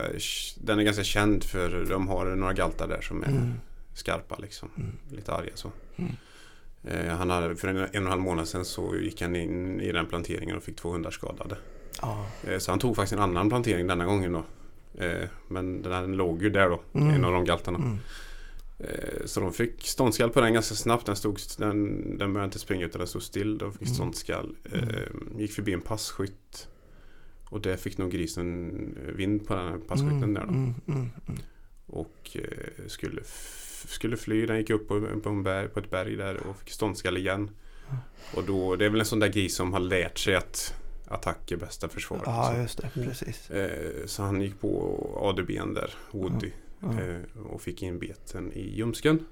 den är ganska känd för de har några galtar där som är Mm. skarpa liksom. Mm. Lite arga så. Mm. Eh, han hade, för en, en och en halv månad sedan så gick han in i den planteringen och fick två hundar skadade. Ja. Eh, så han tog faktiskt en annan plantering denna gången då. Eh, men den här låg ju där då, Mm. en av de galtarna. Mm. Eh, Så de fick ståndskall på den ganska snabbt. Den, stod, den, den började inte springa utan den stod still. De fick Mm. ståndskall. Eh, gick förbi en passkytt. Och där fick nog grisen vind på den här passkytten Mm, där då. mm, mm, mm. Och eh, skulle, skulle fly. Den gick upp på, på, berg, på ett berg där och fick ståndskall igen. Och då, det är väl en sån där gris som har lärt sig att attack är bästa försvar. Ja, Så, just det. Mm. Precis. eh, så han gick på ADBn där, Woody. Eh, och fick in beten i ljumsken.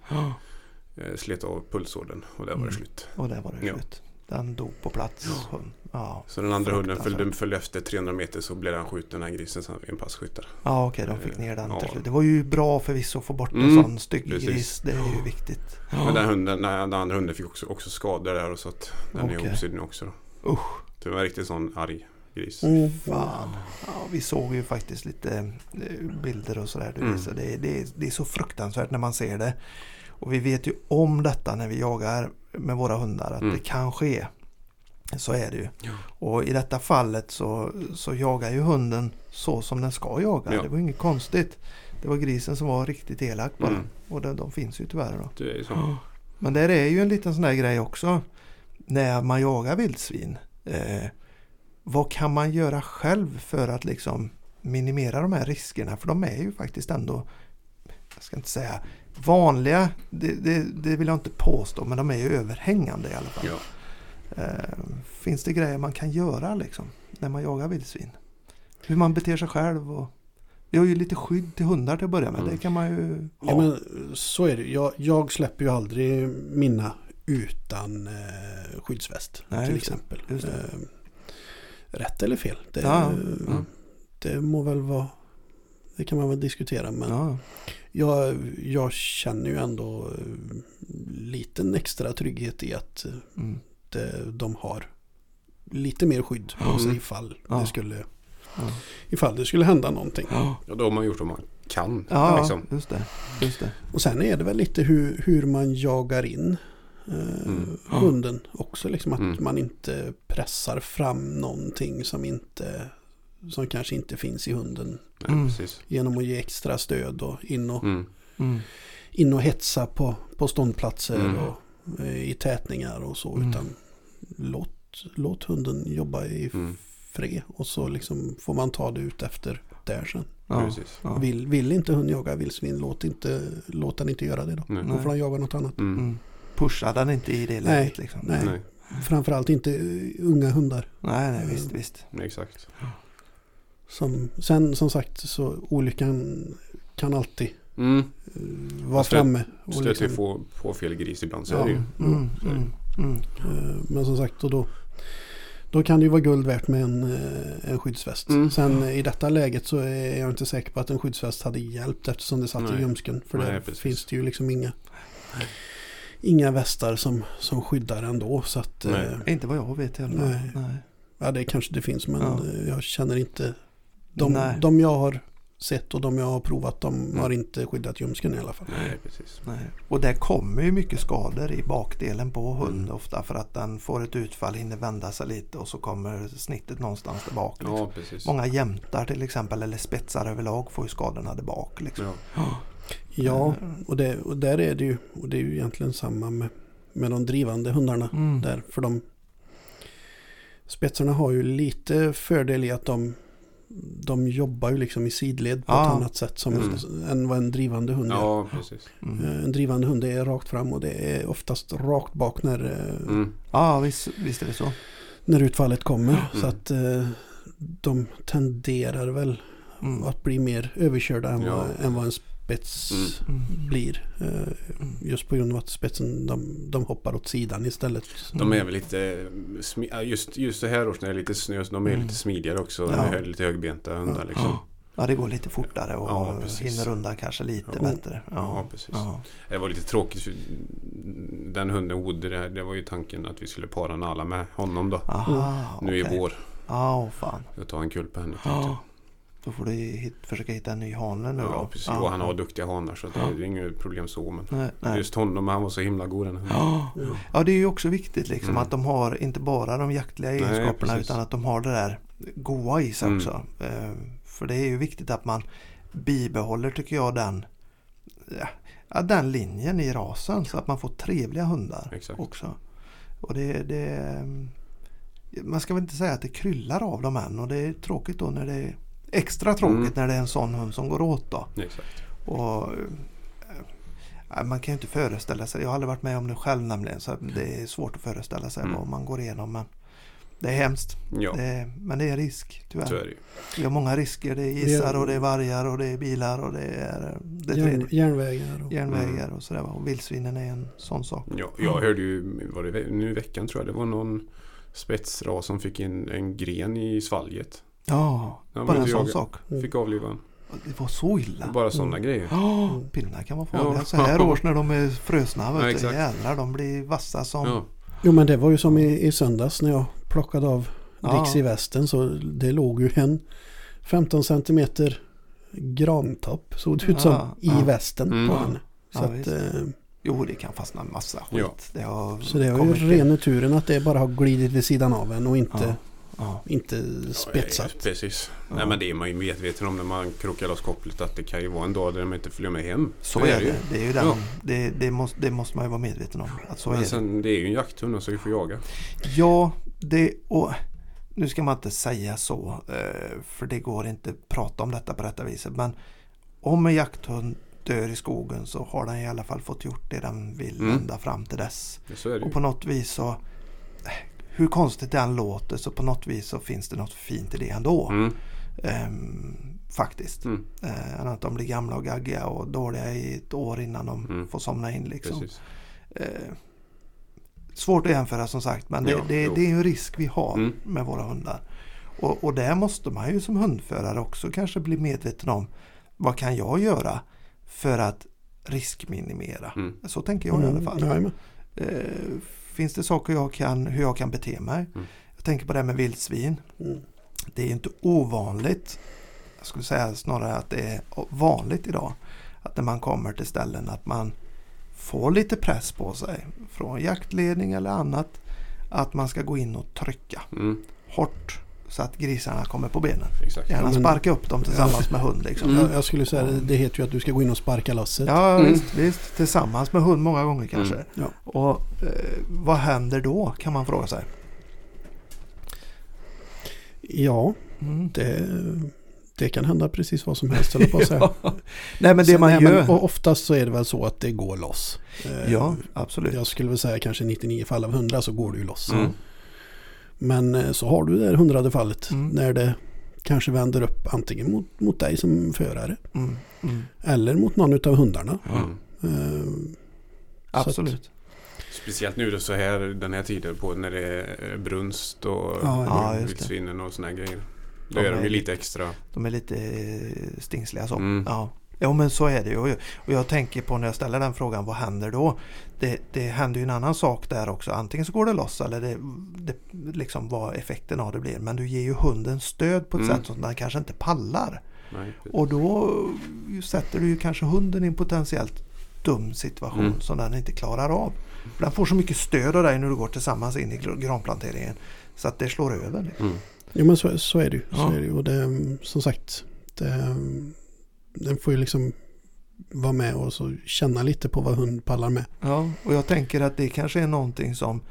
Eh, slet av pulsådern och där var Mm. det slut. Och där var det slut. Den dog på plats. hund. Ja, Så den andra hunden följde, följde efter 300 meter så blev den skjuten den här grisen som en passkyttar. ja okej, de fick ner den Ja. till slut. Det var ju bra förvisso att få bort en Mm, sån stygg precis. gris. Det är ju viktigt. Men den, hunden, den andra hunden fick också, också skador där och så att den är Okej. ihopsydd nu också. Då. Usch. Det var en riktigt sån arg gris. Mm. Fan. Ja, vi såg ju faktiskt lite eh, bilder och sådär. Mm. Det, är- det, är- det är så fruktansvärt när man ser det. Och vi vet ju om detta när vi jagar med våra hundar. Att Mm. det kan ske. Så är det ju. Ja. Och i detta fallet så, så jagar ju hunden så som den ska jaga. Ja. Det var inget konstigt. Det var grisen som var riktigt elak bara. Mm. Och de, de finns ju tyvärr då. Det. Men där är ju en liten sån där grej också. När man jagar vildsvin. Eh, vad kan man göra själv för att liksom minimera de här riskerna? För de är ju faktiskt ändå, jag ska inte säga vanliga, det, det, det vill jag inte påstå, men de är ju överhängande i alla fall. Ja. Eh, finns det grejer man kan göra liksom när man jagar vildsvin? Hur man beter sig själv och vi har ju lite skydd till hundar till att börja med. Mm. Det kan man ju ha. Ja, men så är det. Jag, jag släpper ju aldrig mina utan eh, skyddsväst Nej, till exempel. Eh, rätt eller fel? Det, Ja, ja. det må väl vara det kan man väl diskutera men ja. Jag, jag känner ju ändå eh, liten extra trygghet i att eh, Mm. det, de har lite mer skydd på Mm. sig ifall, Ja. det skulle, Ja. ifall det skulle hända någonting. Ja. Då har man gjort vad man kan. Ja, liksom. just det. Just det. Och sen är det väl lite hur, hur man jagar in eh, Mm. Hunden också. Liksom att Mm. man inte pressar fram någonting som, inte, som kanske inte finns i hunden. Nej, Mm. Genom att ge extra stöd och in och, Mm. Mm. in och hetsa på, på ståndplatser Mm. och eh, i tätningar och så. Mm. Utan låt, låt hunden jobba i Mm. fred och så liksom får man ta det ut efter där sen. Ja. Ja. Vill, vill inte hund jaga vildsvin, låt, inte, låt den inte göra det då. Nej. Då får den jaga något annat. Mm. Mm. Pusha den inte i det Nej, läget liksom. nej. Nej. Framförallt inte eh, unga hundar. Nej, nej, visst, visst. Exakt. Som, sen som sagt så olyckan kan alltid Mm. eh, vara stöt- framme. Stöter liksom, ju på, på fel gris ibland så Ja. är det ju. Mm, Så är det. mm, mm. eh, men som sagt och då, då kan det ju vara guld värt med en, eh, en skyddsväst. Mm. Sen i detta läget så är jag inte säker på att en skyddsväst hade hjälpt eftersom det satt i Nej. ljumsken. För Nej, där precis. finns det ju liksom inga Inga västar som, som skyddar ändå. Så att, Nej. eh, Inte vad jag vet i fall. Nej. Nej. ja, det kanske det finns men Ja. jag känner inte de, Nej. de jag har sett och de jag har provat de Mm. har inte skyddat ljumsken i alla fall. Nej, precis. Nej. Och det kommer ju mycket skador i bakdelen på hund Mm. ofta för att den får ett utfall, hinner vända sig lite och så kommer snittet någonstans där bak. Liksom. Ja, precis. Många jämtar till exempel eller spetsar överlag får ju skadorna där bak. Liksom. Ja. Ja, Mm. och, det, och där är det ju, och det är ju egentligen samma med, med de drivande hundarna Mm. där. För de spetsarna har ju lite fördel i att de, de jobbar ju liksom i sidled på Ja, ett annat sätt som, just än vad en drivande hund gör. ja, precis. Mm. Eh, En drivande hund är rakt fram och det är oftast rakt bak när, eh, Mm. Ja, visst, visst är det så. när utfallet kommer. Mm. Så att eh, de tenderar väl Mm. att bli mer överkörda än, Ja. vad, än vad en spets Mm. Blir. Eh, just på grund av att spetsen de, de hoppar åt sidan istället. De är väl lite, just, just så här års när det är lite snö, de är Mm. lite smidigare också. Ja. Lite högbenta hundar Ja. liksom. Ja, det går lite fortare och Ja, precis. hinner undan kanske lite Ja. bättre. Ja, precis. Ja. Det var lite tråkigt. för Den hunden Woody, det, det var ju tanken att vi skulle para Nala med honom då. Aha, Nu i okej. vår. Ja, åh fan. Jag tar en kull på henne jag. Då får du hit, försöka hitta en ny hane nu Ja, då. precis. Och han har duktiga hanar så det Ja. är inget problem så. Men Nej, nej. just honom, han var så himla god den hunden. Ja. Ja. ja, det är ju också viktigt liksom Mm. att de har inte bara de jaktliga egenskaperna precis. utan att de har det där goa i sig Mm. också. Eh, För det är ju viktigt att man bibehåller tycker jag den, ja, den linjen i rasen så att man får trevliga hundar Exakt. också. Och det, det, man ska väl inte säga att det kryllar av dem än och det är tråkigt då när det extra tråkigt Mm. när det är en sån hund som går åt då. Exakt. Och, eh, man kan ju inte föreställa sig, jag har aldrig varit med om det själv nämligen så det är svårt att föreställa sig Mm. vad man går igenom. Men det är hemskt, Ja, det är, men det är risk så tyvärr. är det ju. Vi har många risker, det är gissar och det är vargar och det är bilar och det är det Järn, järnvägar. Och, järnvägar och sådär. Och vildsvinen är en sån sak. Ja, jag hörde ju, var det nu i veckan tror jag, det var någon spetsras som fick in en gren i svalget. Ja, Ja, bara en sån sak. Fick avliva den. Det var så illa. Bara sådana grejer. Ja, Mm. pinnar kan vara farliga Ja. så här års när de är frösna. Ja, Vet du. exakt. Jädrar, de blir vassa som... Ja, Jo men det var ju som i, i söndags när jag plockade av Ja. Dix i västen så det låg ju en 15 centimeter grantopp såg det ut som Ja, i ja. västen Mm. på henne. Så, Ja, att, eh, Jo, det kan fastna en massa skit. Ja. Det har så det var ju ren turen att det bara har glidit vid sidan av en och inte, Ja. Ja. inte Ja, spetsat. precis. Ja. Nej men det är man ju medveten om när man krokar loss kopplet att det kan ju vara en dag där de inte följer med hem. Så är det. Det är ju den. Ja. Det, det, måste, det måste man ju vara medveten om. Att så är Men det. sen det är ju en jakthund så vi får jaga. Ja, det och nu ska man inte säga så. eh, För det går inte att prata om detta på detta viset. Men om en jakthund dör i skogen så har den i alla fall fått gjort det den vill Mm. ända fram till dess. Så är det Och på något vis så eh, hur konstigt det än låter så på något vis så finns det något fint i det ändå. Mm. Ehm, faktiskt. Mm. Eh, än att de blir gamla och gaggiga och dåliga i ett år innan de Mm. får somna in. Liksom. Precis. Eh, svårt att jämföra som sagt men det, Ja, det, det är ju en risk vi har Mm. med våra hundar. Och, och där måste man ju som hundförare också kanske bli medveten om vad kan jag göra för att riskminimera. Mm. Så tänker jag i alla fall. Finns det saker jag kan, hur jag kan bete mig? Mm. Jag tänker på det här med vildsvin. Mm. Det är inte ovanligt. Jag skulle säga snarare att det är vanligt idag. Att när man kommer till ställen att man får lite press på sig från jaktledning eller annat. Att man ska gå in och trycka Mm. hårt så att grisarna kommer på benen. Exakt. Gärna Ja, men- sparka upp dem tillsammans med hund. Liksom. Mm. Jag, jag skulle säga det, det heter ju att du ska gå in och sparka lasset. Ja Mm. visst, visst, tillsammans med hund många gånger kanske. Mm. Ja. Och eh, vad händer då kan man fråga sig. Ja, Mm. det, det kan hända precis vad som helst på att säga. Nej men det Sen- man nej, gör. Men, och oftast så är det väl så att det går loss. Eh, Ja, absolut. Jag skulle väl säga kanske 99 fall av 100 så går det ju loss. Men eh, så har du det här hundrade fallet Mm. när det kanske vänder upp antingen mot, mot dig som förare Mm. Mm. eller mot någon av hundarna. Mm. Eh, Absolut. Speciellt nu då så här den här tiden på när det är brunst och Ja, ja, vildsvinen och såna här grejer. Då De är de ju lite extra. De är lite eh, stingsliga så. Mm. Ja. Jo men så är det ju. Och jag, tänker på när jag ställer den frågan, vad händer då? Det, det händer ju en annan sak där också. Antingen så går det loss eller det, det, liksom vad effekten av det blir. Men du ger ju hunden stöd på ett Mm. sätt som den kanske inte pallar. Nej. Och då sätter du ju kanske hunden i en potentiellt dum situation Mm. som den inte klarar av. För den får så mycket stöd av dig när du går tillsammans in i gr- granplanteringen. Så att det slår över. Mm. Jo men så, så är det ju. Så Ja. är det ju. Och det, som sagt, det, den får ju liksom vara med och så känna lite på vad hund pallar med. Ja, och jag tänker att det kanske är någonting som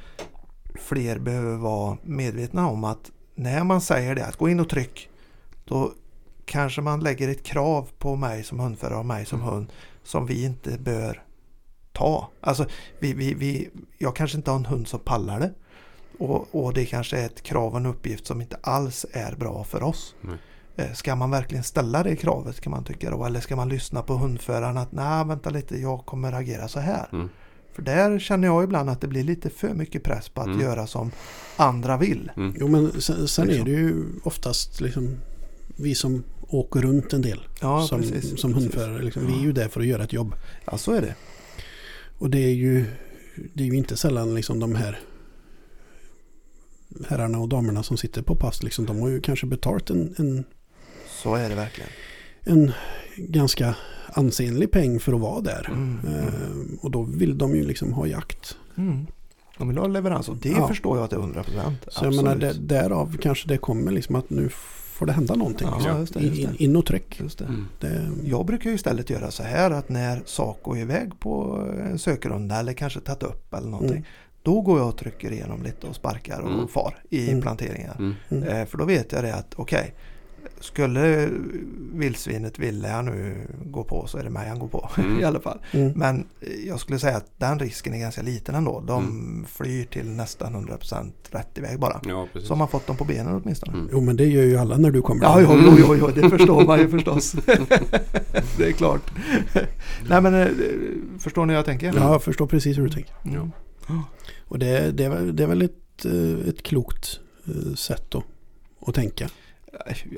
fler behöver vara medvetna om att när man säger det, att gå in och tryck, då kanske man lägger ett krav på mig som hundförare och mig som hund som vi inte bör ta. Alltså, vi, vi, vi, jag kanske inte har en hund som pallar det. Och, och det kanske är ett krav och en uppgift som inte alls är bra för oss. Nej. Eh, Ska man verkligen ställa det kravet kan man tycka då? Eller ska man lyssna på hundföraren att nej vänta lite jag kommer agera så här. Mm. För där känner jag ibland att det blir lite för mycket press på att Mm. göra som andra vill. Mm. Jo men sen, sen är Liksom. det ju oftast liksom vi som åker runt en del Ja, som, precis. som precis. hundförare. Liksom. Vi är ju där för att göra ett jobb. Ja, så är det. Och det är ju, det är ju inte sällan liksom de här herrarna och damerna som sitter på pass. Liksom, de har ju kanske betalt en, en, Så är det verkligen. en ganska ansenlig peng för att vara där. Mm. Eh, och då vill de ju liksom ha jakt. Mm. De vill ha leverans och det Ja. förstår jag till 100 procent. Så jag menar där, därav kanske det kommer liksom att nu får det hända någonting. Ja, liksom. just det, just det. In, in och tryck. Just det. Mm. Det, Jag brukar ju istället göra så här att när sak går iväg på en sökrunda eller kanske tagit upp eller någonting. Mm. Då går jag och trycker igenom lite och sparkar och Mm. far i Mm. planteringar. Mm. Mm. Eh, för då vet jag det att okej, skulle vildsvinet vilja nu gå på så är det mig han går på Mm. i alla fall. mm. Men jag skulle säga att den risken är ganska liten ändå. De Mm. flyr till nästan 100% rätt iväg bara. Ja, precis. Så har man fått dem på benen åtminstone. Mm. Jo men det gör ju alla när du kommer. Ja, jo, jo, jo, jo, det förstår man ju förstås. det är klart. Nej men eh, förstår ni hur jag tänker? Ja, jag förstår precis hur du tänker. Mm. Och det, det, är, väl- det är väl ett, eh, ett klokt eh, sätt då, att tänka.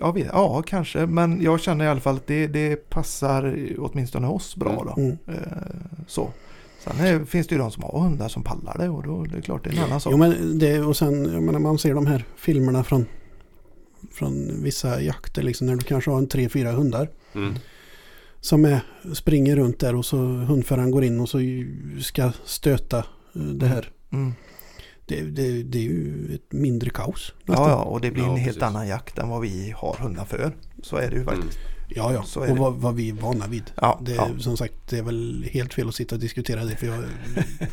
Jag vet, ja, kanske. Men jag känner i alla fall att det, det passar åtminstone oss bra. Då. Mm. Eh, så. Sen är, finns det ju de som har hundar som pallar det och då det är klart det är en annan sak. Jo men det, och sen, jag menar man ser de här filmerna från, från vissa jakter liksom, när du kanske har en tre, fyra hundar. Mm. Som är, springer runt där och så hundföraren går in och så ska stöta eh, det här. Mm. Det, det, det är ju ett mindre kaos. Ja, nästan. ja, och det blir Ja, en helt precis. annan jakt än vad vi har hundar för. Så är det ju Mm. faktiskt. ja, ja. Så är och det. vad, vad vi är vana vid. Ja, Det, ja. Som sagt, det är väl helt fel att sitta och diskutera det. För jag,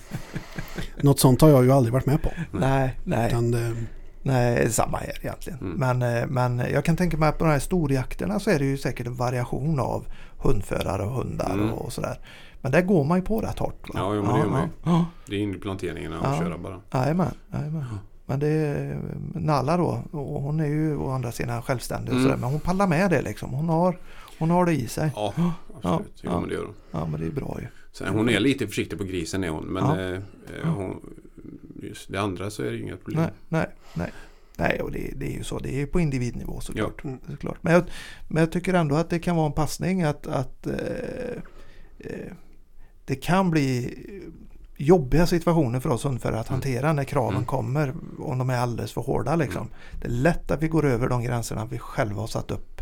något sånt har jag ju aldrig varit med på. Nej, nej, Utan det, nej, samma här egentligen. Mm. Men, eh, men jag kan tänka mig att på de här storjakterna så är det ju säkert en variation av hundförare och hundar Mm. och sådär. Men där går man ju på rätt hårt. va? Ja, jo, men det gör man ju. Ja, Det är in i planteringarna och Ja. köra bara. ja. Jajamän, jajamän. Men det är Nalla då, och hon är ju å andra sidan självständig och Mm. sådär. Men hon pallar med det liksom. Hon har, hon har det i sig. Ja, absolut. Ja, Jo, men det gör hon. Ja men det är bra ju. Sen, hon är lite försiktig på grisen är hon. Men Ja. eh, eh, hon, just det andra så är det ju inga problem. Nej, nej, nej. Nej, och det, det är ju så. Det är ju på individnivå såklart. Ja. såklart. Men, jag, men jag tycker ändå att det kan vara en passning att, att eh, eh, det kan bli jobbiga situationer för oss hundförare att Mm. hantera när kraven Mm. kommer om de är alldeles för hårda. Liksom. Det är lätt att vi går över de gränserna vi själva har satt upp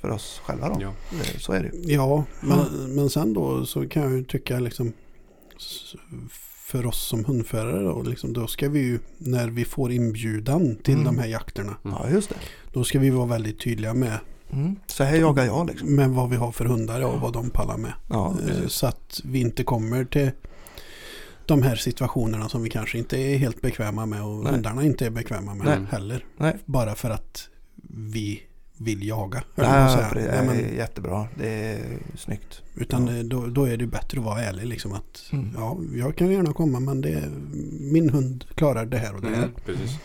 för oss själva. Då. Ja. Så är det ja, men, men sen då så kan jag ju tycka liksom för oss som hundförare då, liksom, då ska vi ju när vi får inbjudan till Mm. de här jakterna. Mm. Ja, just det. Då ska vi vara väldigt tydliga med, Mm. Så här jagar jag liksom. med vad vi har för hundar och vad de pallar med. Ja, Eh. Så att vi inte kommer till de här situationerna som vi kanske inte är helt bekväma med och Nej. hundarna inte är bekväma med Nej. heller. Nej. Bara för att vi vill jaga. säga. det Nej, är men, jättebra. Det är snyggt. utan Ja. då, då är det bättre att vara ärlig liksom att Mm. ja, jag kan gärna komma men det, min hund klarar det här och det här. Mm, precis.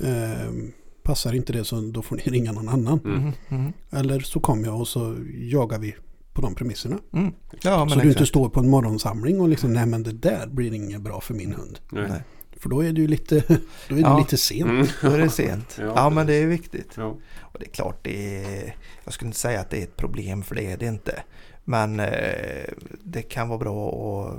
Mm. Passar inte det så då får ni ringa någon annan. Mm. Mm. Mm. Eller så kommer jag och så jagar vi på de premisserna. Mm. Ja, men så du inte står på en morgonsamling och liksom nej men det där blir inget bra för min hund. Nej. Nej. För då är det ju lite, då är det Ja. lite sent. Mm. Då är det sent. Ja, Ja, men det är viktigt. Ja. Och det är klart, det är, jag skulle inte säga att det är ett problem för det är det inte. Men eh, det kan vara bra att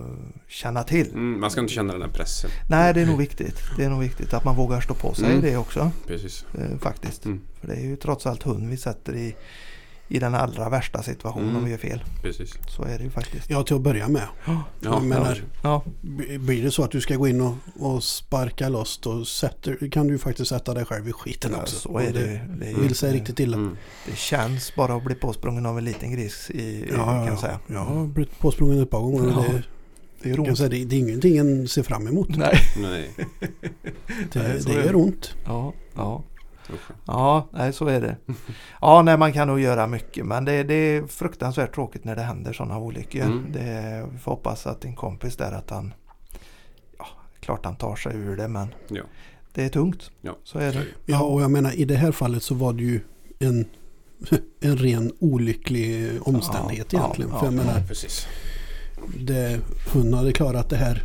känna till. Mm, man ska inte känna den här pressen. Nej, det är nog viktigt. Det är nog viktigt att man vågar stå på sig Mm. det också. Precis. Eh, faktiskt. Mm. För det är ju trots allt hund vi sätter i, i den allra värsta situationen Mm. om vi gör fel. Precis. Så är det ju faktiskt. Ja, till att börja med. Ja, Jag menar, ja, blir det så att du ska gå in och, och sparka loss då sätter, kan du ju faktiskt sätta dig själv i skiten ja, också. så är Och det. Det, är, vill sig riktigt illa. Mm. det känns bara att bli påsprungen av en liten gris i, Ja, kan ja, jag ja. säga. Jag har blivit påsprungen ett par gånger. och Ja, Det, Det är säga, det, det är ingenting en ser fram emot. Nej. Nej. Det, det är gör det. ont. Ja, ja. Ja, nej så är det. Ja, nej man kan nog göra mycket men det, det är fruktansvärt tråkigt när det händer sådana olyckor. Mm. Det, vi får hoppas att din kompis där att han, ja, klart han tar sig ur det men Ja. det är tungt. Ja. Så är det. Ja, och jag menar i det här fallet så var det ju en, en ren olycklig omständighet Ja, egentligen. ja, För jag ja. menar, Precis. det, hon hade klarat det här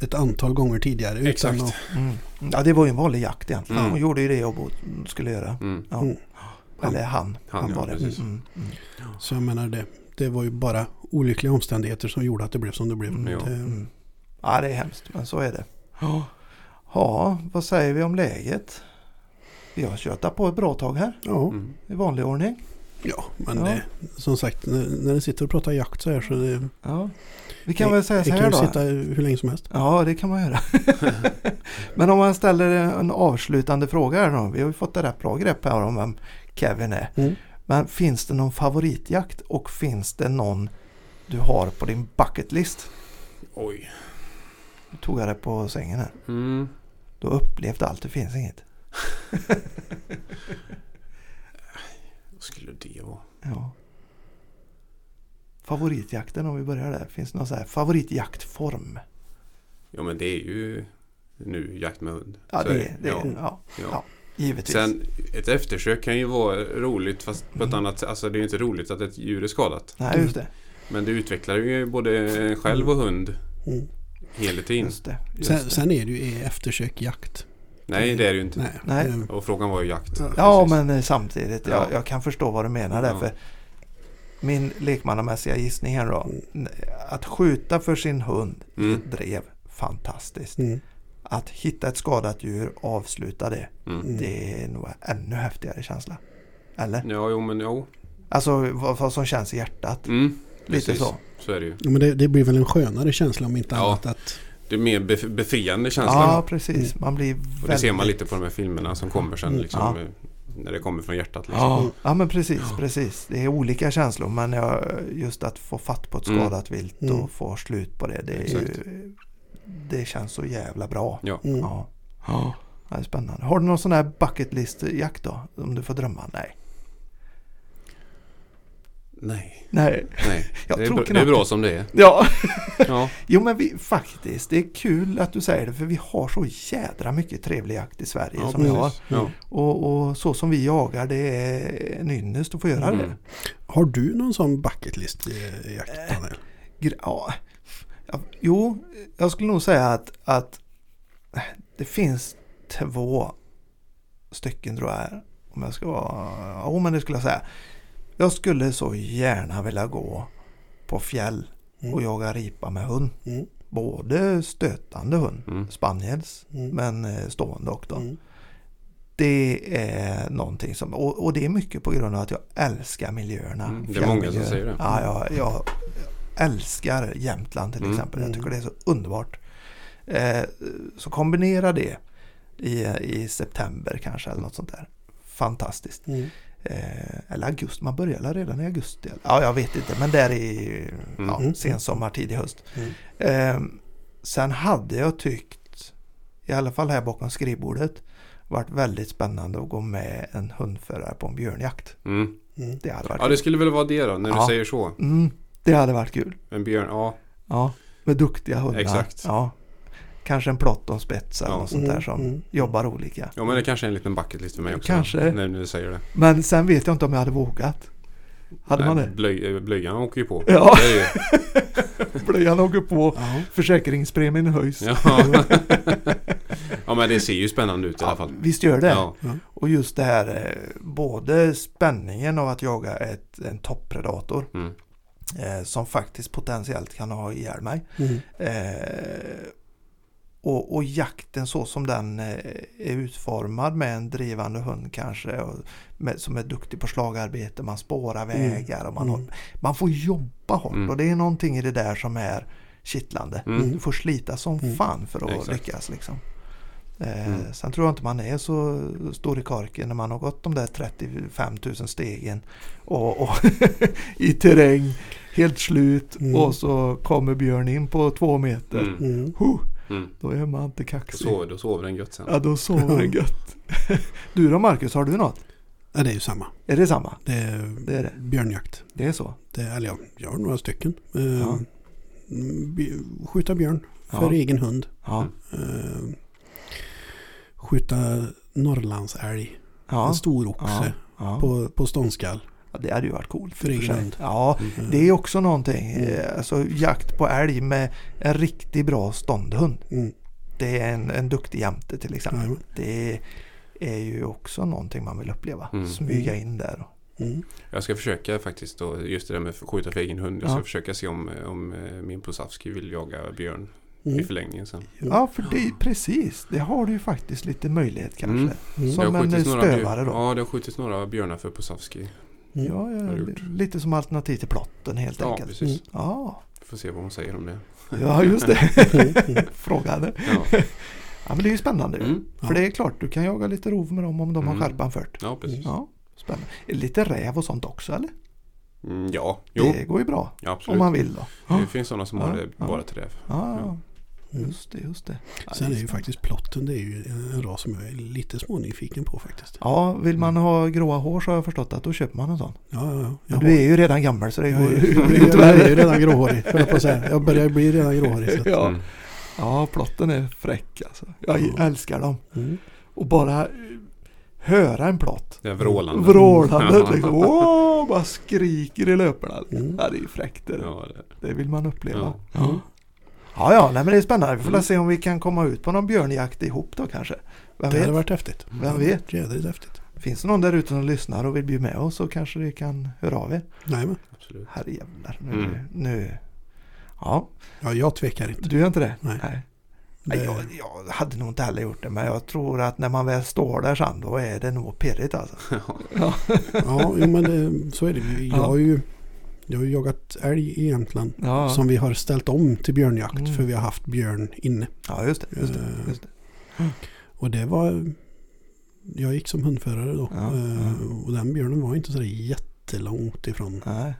ett antal gånger tidigare. utan Exakt. att- Mm. Ja, det var ju en vanlig jakt egentligen. Mm. Hon gjorde ju det jag bo- skulle göra. Mm. Ja. Mm. Eller han. Han, Han, ja, var det. Mm. Mm. Så jag menar det, det var ju bara olyckliga omständigheter som gjorde att det blev som det blev. Mm. Ja. Det, Mm. Ja, det är hemskt, men så är det. Ja, vad säger vi om läget? Vi har kört på ett bra tag här ja, Mm. i vanlig ordning. ja, men Ja. Det, som sagt när, när ni sitter och pratar jakt så här så det, Ja. Vi kan väl säga det så kan här då. sitta hur länge som helst. Ja, det kan man göra. Men om man ställer en avslutande fråga här då. Vi har ju fått ett rätt bra grepp här om vem Kevin är. Mm. Men finns det någon favoritjakt och finns det någon du har på din bucket list? Oj. Nu tog jag det på sängen här. Mm. Du har upplevt allt, det finns inget. Vad skulle det vara? Ja. Favoritjakten om vi börjar där. Finns det någon så här favoritjaktform? Ja men det är ju nu jakt med hund. Ja, Så det, är det, ja. ja. Ja. Ja. Givetvis. Sen ett eftersök kan ju vara roligt fast på ett Mm. annat sätt. Alltså det är ju inte roligt att ett djur är skadat. Nej, just det. Men det utvecklar ju både själv och hund Mm. hela tiden. Just det. Just Sen, det. sen är det ju eftersök jakt. Nej det är det ju inte. Nej. Nej. Och frågan var ju jakt. Ja, Precis. men samtidigt. Jag, Ja. jag kan förstå vad du menar där. Ja. För min lekmannamässiga gissning här då. Mm. Att skjuta för sin hund Mm. drev, fantastiskt. Mm. Att hitta ett skadat djur, avsluta det. Mm. Det är nog en ännu häftigare känsla. Eller? Ja, jo men jo. Alltså vad, vad som känns i hjärtat. Mm. Lite Precis. så. Så är det ju. Ja, men det, det blir väl en skönare känsla om inte Ja. annat att Det är mer bef- befriande känsla. Ja, precis. Man blir och det väldigt... ser man lite på de här filmerna som kommer sen liksom. Ja. När det kommer från hjärtat liksom. Ja, ja men precis, precis. Det är olika känslor men jag, just att få fatt på ett Mm. skadat vilt Mm. och få slut på det. Det, ju, det känns så jävla bra. Ja. mm. Ja. ja. Det är spännande. Har du någon sån här bucket list jakt då? Om du får drömma? Nej. Nej, Nej. nej. Jag det, är tror bra, det är knappt bra som det är. Ja. Ja, Jo men vi, faktiskt, det är kul att du säger det för vi har så jädra mycket trevlig jakt i Sverige ja som vi har. precis. Ja. Och, och så som vi jagar det är en ynnest att få göra Mm. det. Har du någon sån bucket list i, jakt Daniel? Gr- Ja, jo, jag skulle nog säga att, att det finns två stycken tror jag. Om jag ska vara, ja men det skulle jag säga. Jag skulle så gärna vilja gå på fjäll Mm. och jaga ripa med hund. Mm. Både stötande hund, Mm. spaniels, Mm. men eh, stående också. Mm. Det är någonting som, och, och det är mycket på grund av att jag älskar miljöerna. Mm, det är många som säger det. Ja, jag, jag älskar Jämtland till exempel. Jag tycker det är så underbart. Eh, så kombinera det i, i september kanske eller något sånt där. Fantastiskt. Mm. Eh, eller augusti, man börjar redan i augusti. Ja, jag vet inte, men där i ja, Mm. sensommar, tidig höst. Mm. Eh, sen hade jag tyckt, i alla fall här bakom skrivbordet, varit väldigt spännande att gå med en hundförare på en björnjakt. Mm. Mm. Det hade varit Ja, kul. det skulle väl vara det då, när Ja. du säger så. Mm, det hade varit kul. En björn, ja. Ja, med duktiga hundar. Exakt. Ja. Kanske en plott och en spets eller Ja. något sånt där Mm, som mm. jobbar olika. Ja, men det kanske är en liten bucket list för mig också. Kanske. När du säger det. Men sen vet jag inte om jag hade vågat. Hade man det? Blöj, blöjan åker ju på. Ja. Det är ju, Blöjan åker på, Ja. försäkringspremien höjs. ja. ja men det ser ju spännande ut i alla fall. Visst gör det? Ja. Och just det här eh, både spänningen av att jaga ett, en topppredator Mm. eh, som faktiskt potentiellt kan ha ihjäl mig. Mm. Eh, och, och jakten så som den eh, är utformad med en drivande hund kanske och med, som är duktig på slagarbete, man spårar vägar och man, Mm. har, man får jobba hårt Mm. och det är någonting i det där som är kittlande. Mm. Du får slita som Mm. fan för att Exakt. lyckas. Liksom. Eh, Mm. Sen tror jag inte man är så stor i korken när man har gått de där 35 000 stegen och, och i terräng, helt slut Mm. och så kommer björn in på två meter. Mm. Mm. Huh, Mm. då är man inte Då, kaxig. sover, då sover den gött sen. Ja, då sover den gött. du då Marcus, har du något? Ja, det är ju samma. Är det samma? Det är, Det är det. björnjakt. Det är så? Det, eller ja, jag har några stycken. Eh, Ja. Skjuta björn för Ja. egen hund. Ja. Eh, skjuta Norrlandsälg. Ja. En stor oxe Ja. Ja. på, på ståndskall. Det hade ju varit coolt. För i egen. Ja, Mm. det är också någonting. Mm. eh, Alltså jakt på älg med en riktigt bra ståndhund. Mm. Det är en, en duktig jämte till exempel. Jajamän. Det är ju också någonting man vill uppleva. Mm. Smyga in där. Mm. Jag ska försöka faktiskt då, just det där med att skjuta för egen hund. Jag ska Ja. försöka se om, om eh, min Posavski vill jaga björn i Mm. förlängningen sen. Ja, för det precis. Det har du ju faktiskt lite möjlighet kanske. Mm. Mm. Som en några björ- stövare då. Ja, det har skjutits några björnar för Posavski. Mm. Ja, har ja, lite som alternativ till plotten helt Ja, enkelt. precis. Ja, Vi får se vad hon säger om det. ja just det. Mm. Fråga henne. Ja, Ja, men det är ju spännande. ju. mm. För det är klart, du kan jaga lite rov med dem om de har Mm. skärpan fört. ja precis. Ja, spännande. Lite räv och sånt också eller? Mm, ja, jo, Det går ju bra. ja, Om man vill då. Det finns sådana som Ja, har det ja. bara till räv. Mm. just det, just det. Ja, Sen det är ju faktiskt plotten det är ju en ras som jag är lite smånyfiken på faktiskt. Ja, vill man ha gråa hår så har jag förstått att då köper man en sån. Ja, ja, ja. Men Jag du är ju redan gammal så det är jag, ju jag, inte jag, jag är ju redan gråhårig, jag på att säga. Jag börjar bli redan gråhårig. Så att, Ja. Mm. ja, plotten är fräck alltså. Jag Ja. älskar dem. mm. Och bara eh, höra en plott. Det är vrålande. Vrålandet Ja. liksom. Åh, bara skriker i löparna. Mm. Ja, det är ju fräckt det. Ja, det. Det vill man uppleva. Ja. Ja, ja, nej, men det är spännande. Vi får Mm. se om vi kan komma ut på någon björnjakt ihop då kanske. Vem Det hade vet? varit häftigt. Vem vet? Jädrigt häftigt. Finns det någon där ute som lyssnar och vill bli med oss så kanske det kan höra av er. Nej, men. Absolut. Herrejävlar. Nu, Mm. nu. Ja, Ja, jag tvekar inte. du gör inte det? Nej. Nej. Det, Nej, Jag, jag hade nog inte heller gjort det men jag tror att när man väl står där sen då är det nog pirrigt alltså. Ja. ja, men det, så är det. ju. Jag Ja. ju jag har ju jagat älg i Jämtland. Ja, Som vi har ställt om till björnjakt Mm. för vi har haft björn inne. ja just det. Just det, Eh, just det. Och det var... Jag gick som hundförare då. Ja, Eh, ja. Och den björnen var inte så där jättelångt ifrån Nej.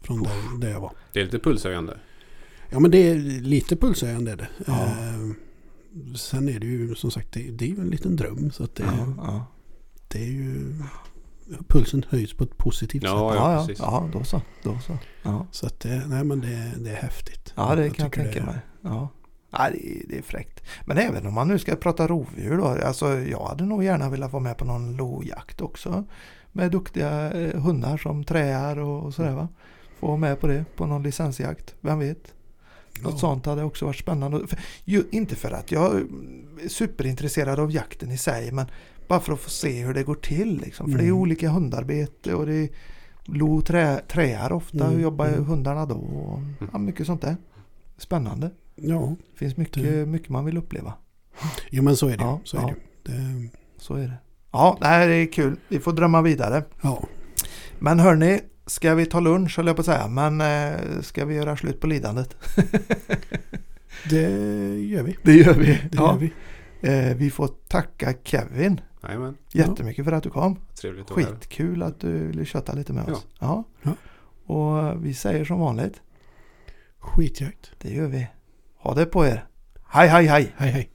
från där, där jag var. Det är lite pulshöjande. Ja men det är lite pulshöjande är det. Ja. Eh, sen är det ju som sagt det, det är ju en liten dröm. Så att det, Ja, ja. det är ju... Pulsen höjs på ett positivt Ja, sätt. Ja, ja, precis. ja, då så. Då så. Ja, Så att det, nej men det, det är häftigt. ja det kan jag tänka mig. Ja. Ja, det, är, det är fräckt. Men även om man nu ska prata rovdjur då. Alltså jag hade nog gärna velat vara med på någon lojakt också. Med duktiga eh, hundar som träar och, och sådär va. Få vara med på det på någon licensjakt. Vem vet? Något Ja. sånt hade också varit spännande. För, ju, inte för att jag är superintresserad av jakten i sig men bara för att få se hur det går till. Liksom. För det är Mm. olika hundarbete och det är lo trä, träar ofta. Mm, Hur jobbar mm. hundarna då? Och, ja, mycket sånt där. Spännande. Ja, Det finns mycket, Det- mycket man vill uppleva. jo men så är det. Ja, så är ja. det. det. Så är det. Ja, det här är kul. Vi får drömma vidare. Ja, Men hörni, ska vi ta lunch höll jag på att säga. Men eh, ska vi göra slut på lidandet? det gör vi. Det gör vi. Det ja. gör vi. Eh, vi får tacka Kevin Jajamän, jättemycket för att du kom. trevligt att. Skitkul att du ville köta lite med oss. Ja. Ja. Och vi säger som vanligt. Skitjakt. Det gör vi. Ha det på er. Hej hej hej! Hej hej.